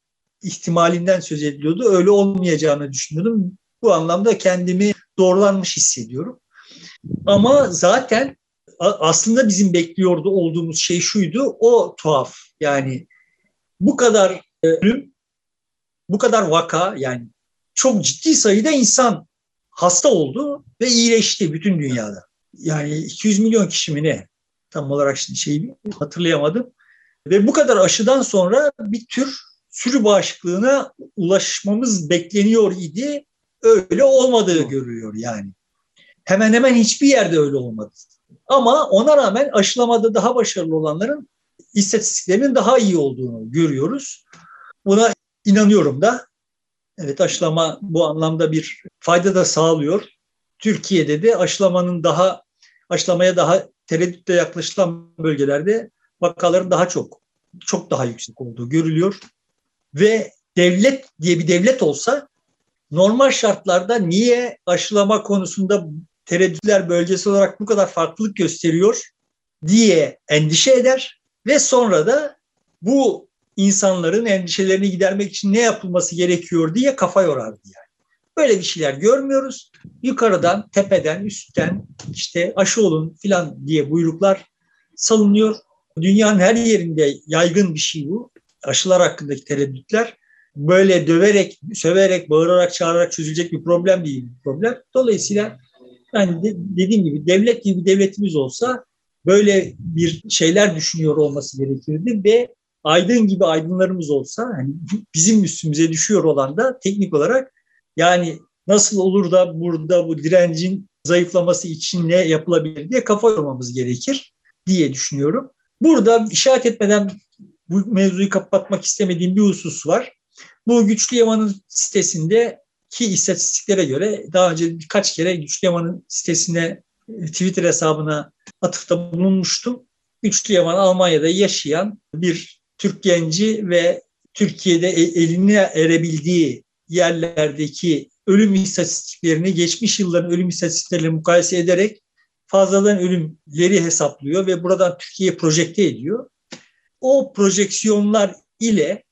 ihtimalinden söz ediliyordu. Öyle olmayacağını düşünüyordum. Bu anlamda kendimi doğrulanmış hissediyorum. Ama zaten aslında bizim bekliyordu olduğumuz şey şuydu. O tuhaf. Yani bu kadar ölüm bu kadar vaka yani çok ciddi sayıda insan hasta oldu ve iyileşti bütün dünyada. Yani 200 milyon kişi mi ne? Tam olarak şimdi şeyi hatırlayamadım. Ve bu kadar aşıdan sonra bir tür sürü bağışıklığına ulaşmamız bekleniyor idi. Öyle olmadığı görülüyor yani. Hemen hemen hiçbir yerde öyle olmadı. Ama ona rağmen aşılamada daha başarılı olanların istatistiklerinin daha iyi olduğunu görüyoruz. Buna inanıyorum da. Evet aşılama bu anlamda bir fayda da sağlıyor. Türkiye'de de aşılamanın daha aşılamaya daha tereddütle yaklaşılan bölgelerde vakaların daha çok çok daha yüksek olduğu görülüyor. Ve devlet diye bir devlet olsa normal şartlarda niye aşılama konusunda tereddütler bölgesi olarak bu kadar farklılık gösteriyor diye endişe eder ve sonra da bu insanların endişelerini gidermek için ne yapılması gerekiyor diye kafa yorardı yani. Böyle bir şeyler görmüyoruz. Yukarıdan, tepeden, üstten işte aşı olun filan diye buyruklar salınıyor. Dünyanın her yerinde yaygın bir şey bu. Aşılar hakkındaki tereddütler böyle döverek, söverek, bağırarak, çağırarak çözülecek bir problem değil bir problem. Dolayısıyla yani de, dediğim gibi devlet gibi bir devletimiz olsa böyle bir şeyler düşünüyor olması gerekirdi ve aydın gibi aydınlarımız olsa hani bizim üstümüze düşüyor olan da teknik olarak yani nasıl olur da burada bu direncin zayıflaması için ne yapılabilir diye kafa yormamız gerekir diye düşünüyorum. Burada işaret etmeden bu mevzuyu kapatmak istemediğim bir husus var. Bu Güçlü Yaman'ın sitesinde ki istatistiklere göre daha önce birkaç kere Güçlü Yaman'ın sitesine Twitter hesabına atıfta bulunmuştum. Güçlü Yaman Almanya'da yaşayan bir Türk genci ve Türkiye'de e, eline erebildiği yerlerdeki ölüm istatistiklerini geçmiş yılların ölüm istatistikleriyle mukayese ederek fazladan ölümleri hesaplıyor ve buradan Türkiye'ye projekte ediyor. O projeksiyonlar ile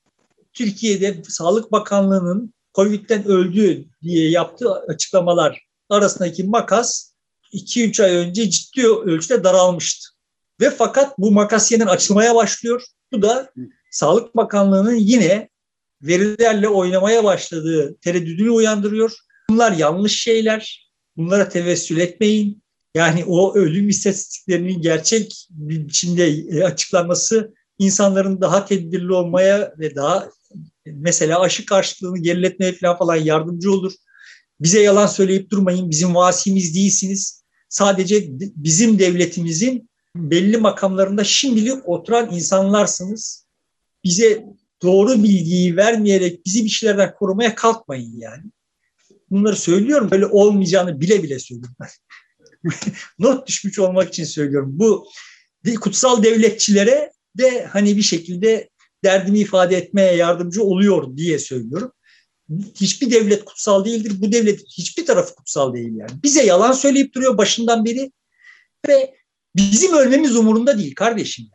Türkiye'de Sağlık Bakanlığı'nın COVID'den öldü diye yaptığı açıklamalar arasındaki makas 2-3 ay önce ciddi ölçüde daralmıştı. Ve fakat bu makas yeniden açılmaya başlıyor. Bu da Sağlık Bakanlığı'nın yine verilerle oynamaya başladığı tereddüdünü uyandırıyor. Bunlar yanlış şeyler. Bunlara tevessül etmeyin. Yani o ölüm istatistiklerinin gerçek biçimde e, açıklanması insanların daha tedbirli olmaya ve daha mesela aşı karşılığını geriletmeye falan falan yardımcı olur. Bize yalan söyleyip durmayın. Bizim vasimiz değilsiniz. Sadece bizim devletimizin belli makamlarında şimdilik oturan insanlarsınız. Bize doğru bilgiyi vermeyerek bizi bir şeylerden korumaya kalkmayın yani. Bunları söylüyorum. Böyle olmayacağını bile bile söylüyorum. Not düşmüş olmak için söylüyorum. Bu kutsal devletçilere de hani bir şekilde derdimi ifade etmeye yardımcı oluyor diye söylüyorum. Hiçbir devlet kutsal değildir. Bu devlet hiçbir tarafı kutsal değil yani. Bize yalan söyleyip duruyor başından beri ve bizim ölmemiz umurunda değil kardeşim.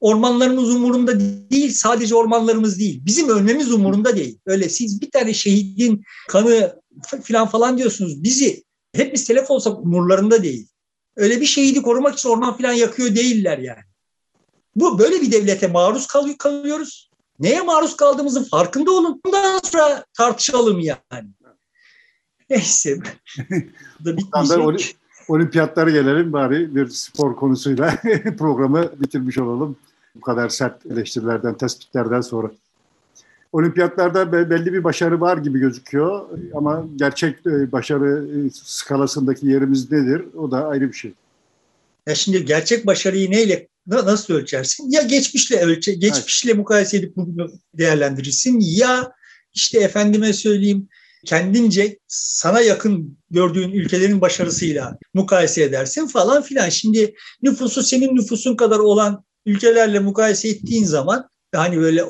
Ormanlarımız umurunda değil, sadece ormanlarımız değil. Bizim ölmemiz umurunda değil. Öyle siz bir tane şehidin kanı falan falan diyorsunuz. Bizi hepimiz telef olsak umurlarında değil. Öyle bir şehidi korumak için orman falan yakıyor değiller yani. Bu böyle bir devlete maruz kalıyoruz. Neye maruz kaldığımızın farkında olun. Bundan sonra tartışalım yani. Neyse.
da olimpiyatlara gelelim bari bir spor konusuyla programı bitirmiş olalım. Bu kadar sert eleştirilerden, tespitlerden sonra. Olimpiyatlarda belli bir başarı var gibi gözüküyor ama gerçek e, başarı e, skalasındaki yerimiz nedir? O da ayrı bir şey.
Ya şimdi gerçek başarıyı neyle nasıl ölçersin? Ya geçmişle ölçe, geçmişle evet. mukayese edip bunu değerlendirirsin ya işte efendime söyleyeyim kendince sana yakın gördüğün ülkelerin başarısıyla mukayese edersin falan filan. Şimdi nüfusu senin nüfusun kadar olan ülkelerle mukayese ettiğin zaman hani böyle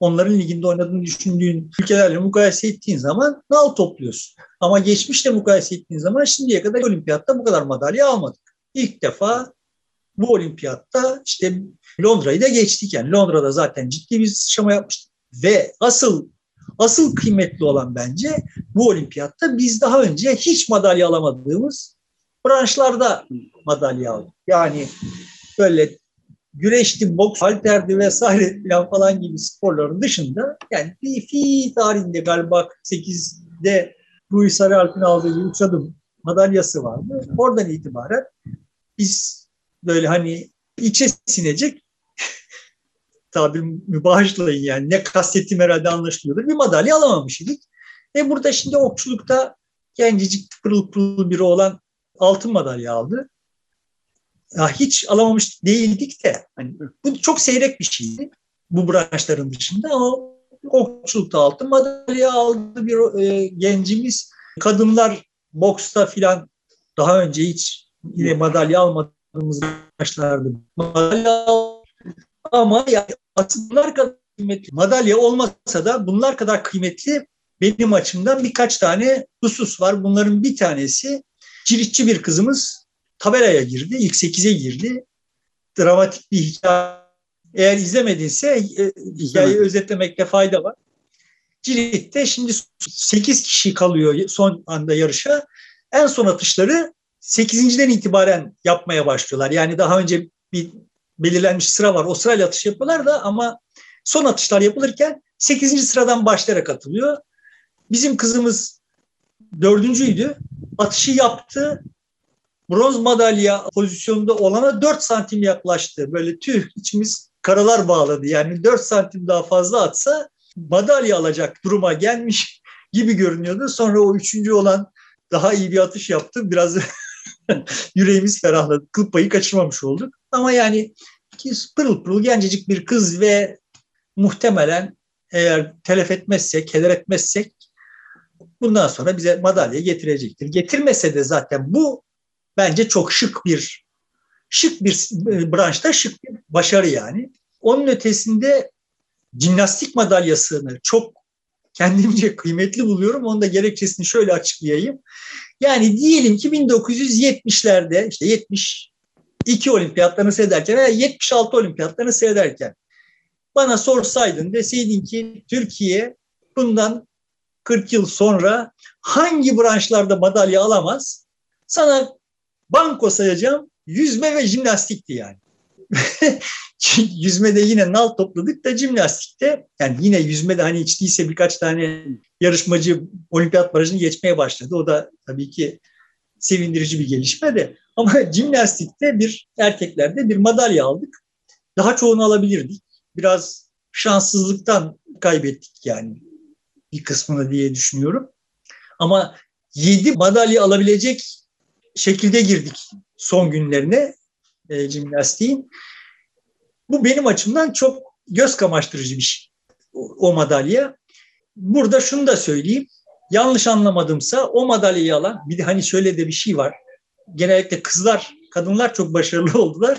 onların liginde oynadığını düşündüğün ülkelerle mukayese ettiğin zaman nal topluyorsun. Ama geçmişle mukayese ettiğin zaman şimdiye kadar olimpiyatta bu kadar madalya almadık. İlk defa bu olimpiyatta işte Londra'yı da geçtik yani. Londra'da zaten ciddi bir sıçrama yapmıştık. Ve asıl asıl kıymetli olan bence bu olimpiyatta biz daha önce hiç madalya alamadığımız branşlarda madalya aldık. Yani böyle güreşti, boks, halterdi vesaire falan, gibi sporların dışında yani fi tarihinde galiba 8'de Rui Sarıalp'in aldığı bir üç adım madalyası vardı. Oradan itibaren biz böyle hani içe sinecek tabir bağışlayın yani ne kastettiğim herhalde anlaşılıyordur. Bir madalya alamamış idik. E burada şimdi okçulukta gencecik pırıl pırıl biri olan altın madalya aldı. Ya hiç alamamış değildik de hani bu çok seyrek bir şeydi bu branşların dışında ama okçulukta altın madalya aldı bir e, gencimiz. Kadınlar boksta filan daha önce hiç yine madalya almadığımız branşlardı. Madalya ama yani bunlar kadar kıymetli madalya olmasa da bunlar kadar kıymetli benim açımdan birkaç tane husus var. Bunların bir tanesi ciritçi bir kızımız tabelaya girdi. İlk 8'e girdi. Dramatik bir hikaye. Eğer izlemedinse e, hikayeyi özetlemekte fayda var. Cirit'te şimdi 8 kişi kalıyor son anda yarışa. En son atışları 8.den itibaren yapmaya başlıyorlar. Yani daha önce bir belirlenmiş sıra var. O sırayla atış yapıyorlar da ama son atışlar yapılırken 8. sıradan başlayarak atılıyor. Bizim kızımız dördüncüydü. Atışı yaptı. Bronz madalya pozisyonunda olana 4 santim yaklaştı. Böyle tüh içimiz karalar bağladı. Yani 4 santim daha fazla atsa madalya alacak duruma gelmiş gibi görünüyordu. Sonra o üçüncü olan daha iyi bir atış yaptı. Biraz yüreğimiz ferahladı. Kıl payı kaçırmamış olduk. Ama yani pırıl pırıl gencecik bir kız ve muhtemelen eğer telef etmezsek, heder etmezsek bundan sonra bize madalya getirecektir. Getirmese de zaten bu bence çok şık bir şık bir e, branşta şık bir başarı yani. Onun ötesinde jimnastik madalyasını çok kendimce kıymetli buluyorum. Onun da gerekçesini şöyle açıklayayım. Yani diyelim ki 1970'lerde işte 72 olimpiyatlarını seyrederken veya 76 olimpiyatlarını seyrederken bana sorsaydın deseydin ki Türkiye bundan 40 yıl sonra hangi branşlarda madalya alamaz? Sana banko sayacağım yüzme ve jimnastikti yani. yüzmede yine nal topladık da jimnastikte yani yine yüzmede hani hiç değilse birkaç tane yarışmacı olimpiyat barajını geçmeye başladı. O da tabii ki sevindirici bir gelişme de ama jimnastikte bir erkeklerde bir madalya aldık. Daha çoğunu alabilirdik. Biraz şanssızlıktan kaybettik yani bir kısmını diye düşünüyorum. Ama 7 madalya alabilecek şekilde girdik son günlerine e, jimnastiğin. Bu benim açımdan çok göz kamaştırıcı bir şey o, o madalya. Burada şunu da söyleyeyim. Yanlış anlamadımsa o madalyayı alan bir de hani şöyle de bir şey var. Genellikle kızlar, kadınlar çok başarılı oldular.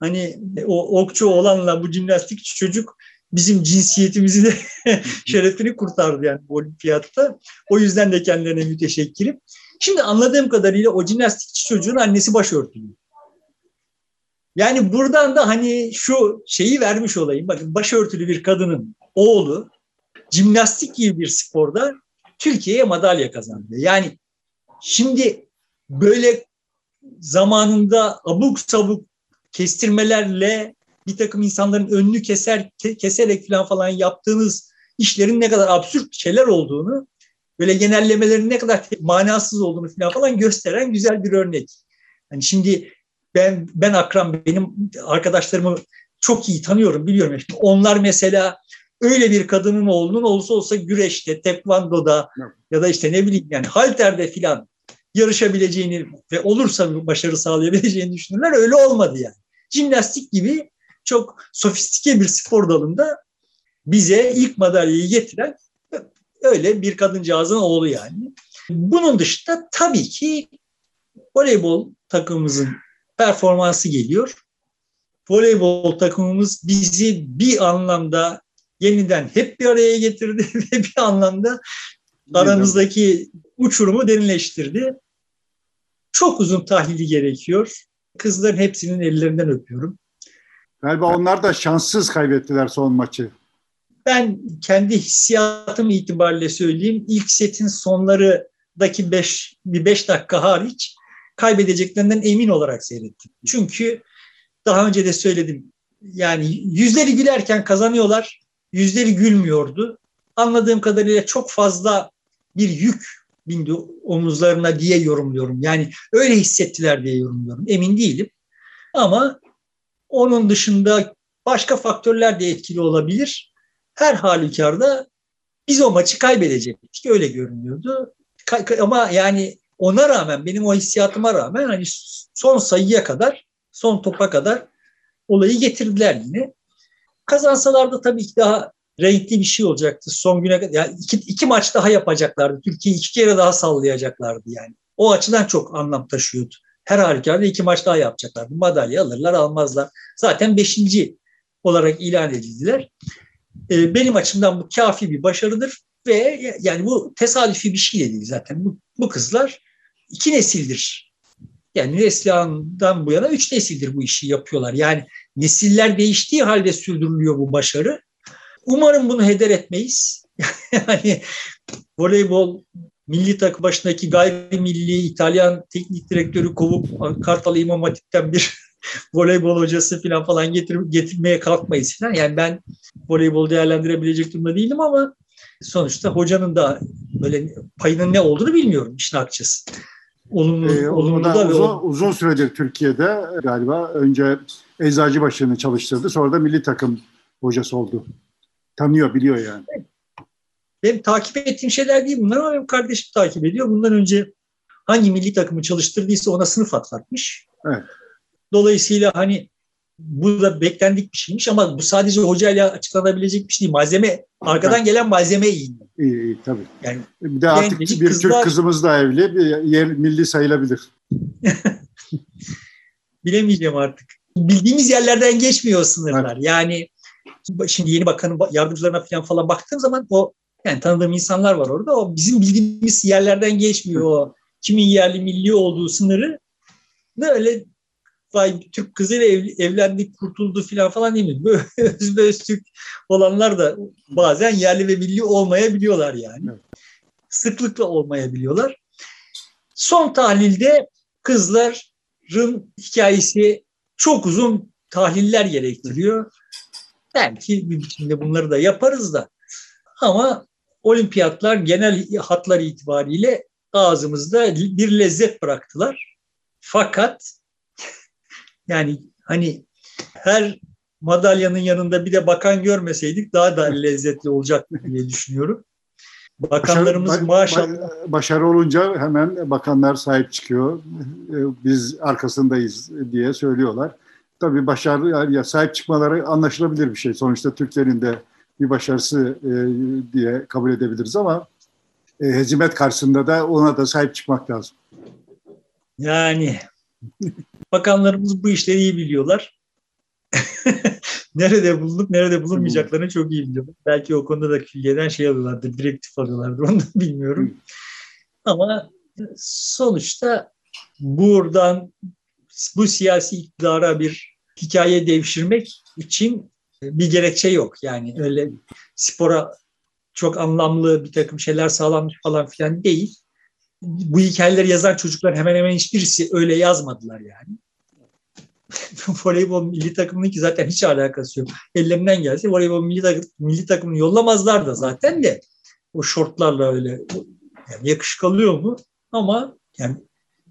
Hani o okçu olanla bu jimnastikçi çocuk bizim cinsiyetimizi de şerefini kurtardı yani bu olimpiyatta. O yüzden de kendilerine müteşekkirim. Şimdi anladığım kadarıyla o jimnastikçi çocuğun annesi başörtülü. Yani buradan da hani şu şeyi vermiş olayım. Bakın başörtülü bir kadının oğlu jimnastik gibi bir sporda Türkiye'ye madalya kazandı. Yani şimdi böyle zamanında abuk sabuk kestirmelerle bir takım insanların önünü keser keserek falan falan yaptığınız işlerin ne kadar absürt şeyler olduğunu böyle genellemelerin ne kadar manasız olduğunu falan falan gösteren güzel bir örnek. Yani şimdi ben ben Akram benim arkadaşlarımı çok iyi tanıyorum biliyorum. Şimdi onlar mesela öyle bir kadının oğlunun olsa olsa güreşte, tekvandoda ya da işte ne bileyim yani halterde filan yarışabileceğini ve olursa başarı sağlayabileceğini düşünürler. Öyle olmadı yani. Jimnastik gibi çok sofistike bir spor dalında bize ilk madalyayı getiren öyle bir kadıncağızın oğlu yani. Bunun dışında tabii ki voleybol takımımızın performansı geliyor. Voleybol takımımız bizi bir anlamda yeniden hep bir araya getirdi ve bir anlamda aramızdaki uçurumu derinleştirdi. Çok uzun tahlili gerekiyor. Kızların hepsinin ellerinden öpüyorum.
Galiba onlar da şanssız kaybettiler son maçı.
Ben kendi hissiyatım itibariyle söyleyeyim. İlk setin sonlarındaki beş, bir beş dakika hariç kaybedeceklerinden emin olarak seyrettim. Çünkü daha önce de söyledim. Yani yüzleri gülerken kazanıyorlar, yüzleri gülmüyordu. Anladığım kadarıyla çok fazla bir yük bindi omuzlarına diye yorumluyorum. Yani öyle hissettiler diye yorumluyorum. Emin değilim. Ama onun dışında başka faktörler de etkili olabilir. Her halükarda biz o maçı kaybedecektik. Öyle görünüyordu. Ama yani ona rağmen benim o hissiyatıma rağmen hani son sayıya kadar son topa kadar olayı getirdiler yine. Kazansalar da tabii ki daha renkli bir şey olacaktı. Son güne kadar yani iki, iki maç daha yapacaklardı. Türkiye iki kere daha sallayacaklardı yani. O açıdan çok anlam taşıyordu. Her halükarda iki maç daha yapacaklardı. Madalya alırlar almazlar. Zaten beşinci olarak ilan edildiler. Ee, benim açımdan bu kafi bir başarıdır ve yani bu tesadüfi bir şey de değil zaten. Bu, bu kızlar iki nesildir. Yani Neslihan'dan bu yana üç nesildir bu işi yapıyorlar. Yani nesiller değiştiği halde sürdürülüyor bu başarı. Umarım bunu heder etmeyiz. yani voleybol milli takım başındaki gayrimilli İtalyan teknik direktörü kovup Kartal İmam Hatip'ten bir voleybol hocası falan falan getir, getirmeye kalkmayız falan. Yani ben voleybol değerlendirebilecek durumda değilim ama sonuçta hocanın da böyle payının ne olduğunu bilmiyorum işin akçası.
Olumlu, ee, olumlu da uzun, ve uzun süredir Türkiye'de galiba önce Eczacıbaşı'nı çalıştırdı. Sonra da milli takım hocası oldu. Tanıyor, biliyor yani.
Benim takip ettiğim şeyler değil bunlar ama benim kardeşim takip ediyor. Bundan önce hangi milli takımı çalıştırdıysa ona sınıf atlatmış. Evet. Dolayısıyla hani bu da beklendik bir şeymiş ama bu sadece hocayla açıklanabilecek bir şey değil. Malzeme, arkadan gelen malzeme iyi.
İyi, iyi tabii. Yani bir de artık bir kızlar... Türk kızımız da evli, bir yer, milli sayılabilir.
Bilemeyeceğim artık. Bildiğimiz yerlerden geçmiyor sınırlar. Evet. Yani şimdi yeni bakanın yardımcılarına falan falan baktığım zaman o yani tanıdığım insanlar var orada. O bizim bildiğimiz yerlerden geçmiyor o kimin yerli milli olduğu sınırı. Ne öyle vay Türk kızıyla ev, evlendik kurtuldu falan falan değil mi? Böyle öz Türk olanlar da bazen yerli ve milli olmayabiliyorlar yani. Evet. Sıklıkla olmayabiliyorlar. Son tahlilde kızların hikayesi çok uzun tahliller gerektiriyor. Belki bir biçimde bunları da yaparız da. Ama olimpiyatlar genel hatlar itibariyle ağzımızda bir lezzet bıraktılar. Fakat yani hani her madalyanın yanında bir de bakan görmeseydik daha da lezzetli olacaktı diye düşünüyorum. Bakanlarımız başarı, maşallah.
Başarı olunca hemen bakanlar sahip çıkıyor. Ee, biz arkasındayız diye söylüyorlar. Tabii başarı ya sahip çıkmaları anlaşılabilir bir şey. Sonuçta Türklerin de bir başarısı e, diye kabul edebiliriz ama e, hezimet karşısında da ona da sahip çıkmak lazım.
Yani bakanlarımız bu işleri iyi biliyorlar. nerede bulunup nerede bulunmayacaklarını çok iyi biliyorlar. Belki o konuda da külliyeden şey alıyorlardır, direktif alıyorlardır onu da bilmiyorum. Ama sonuçta buradan bu siyasi iktidara bir hikaye devşirmek için bir gerekçe yok. Yani öyle spora çok anlamlı bir takım şeyler sağlanmış falan filan değil. Bu hikayeleri yazan çocuklar hemen hemen hiçbirisi öyle yazmadılar yani. voleybol milli takımının ki zaten hiç alakası yok. Ellerinden gelse voleybol milli, takım, milli takımını yollamazlar da zaten de o şortlarla öyle yani yakışık alıyor mu? Ama yani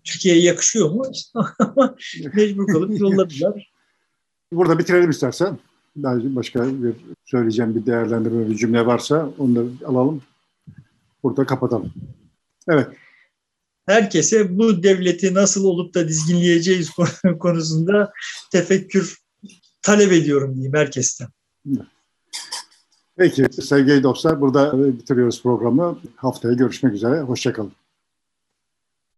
Türkiye'ye yakışıyor mu? Ama mecbur kalıp yolladılar.
Burada bitirelim istersen. Başka bir söyleyeceğim bir değerlendirme bir cümle varsa onları alalım. Burada kapatalım. Evet.
Herkese bu devleti nasıl olup da dizginleyeceğiz konusunda tefekkür talep ediyorum diyeyim herkesten.
Peki sevgili dostlar burada bitiriyoruz programı. Haftaya görüşmek üzere. Hoşçakalın.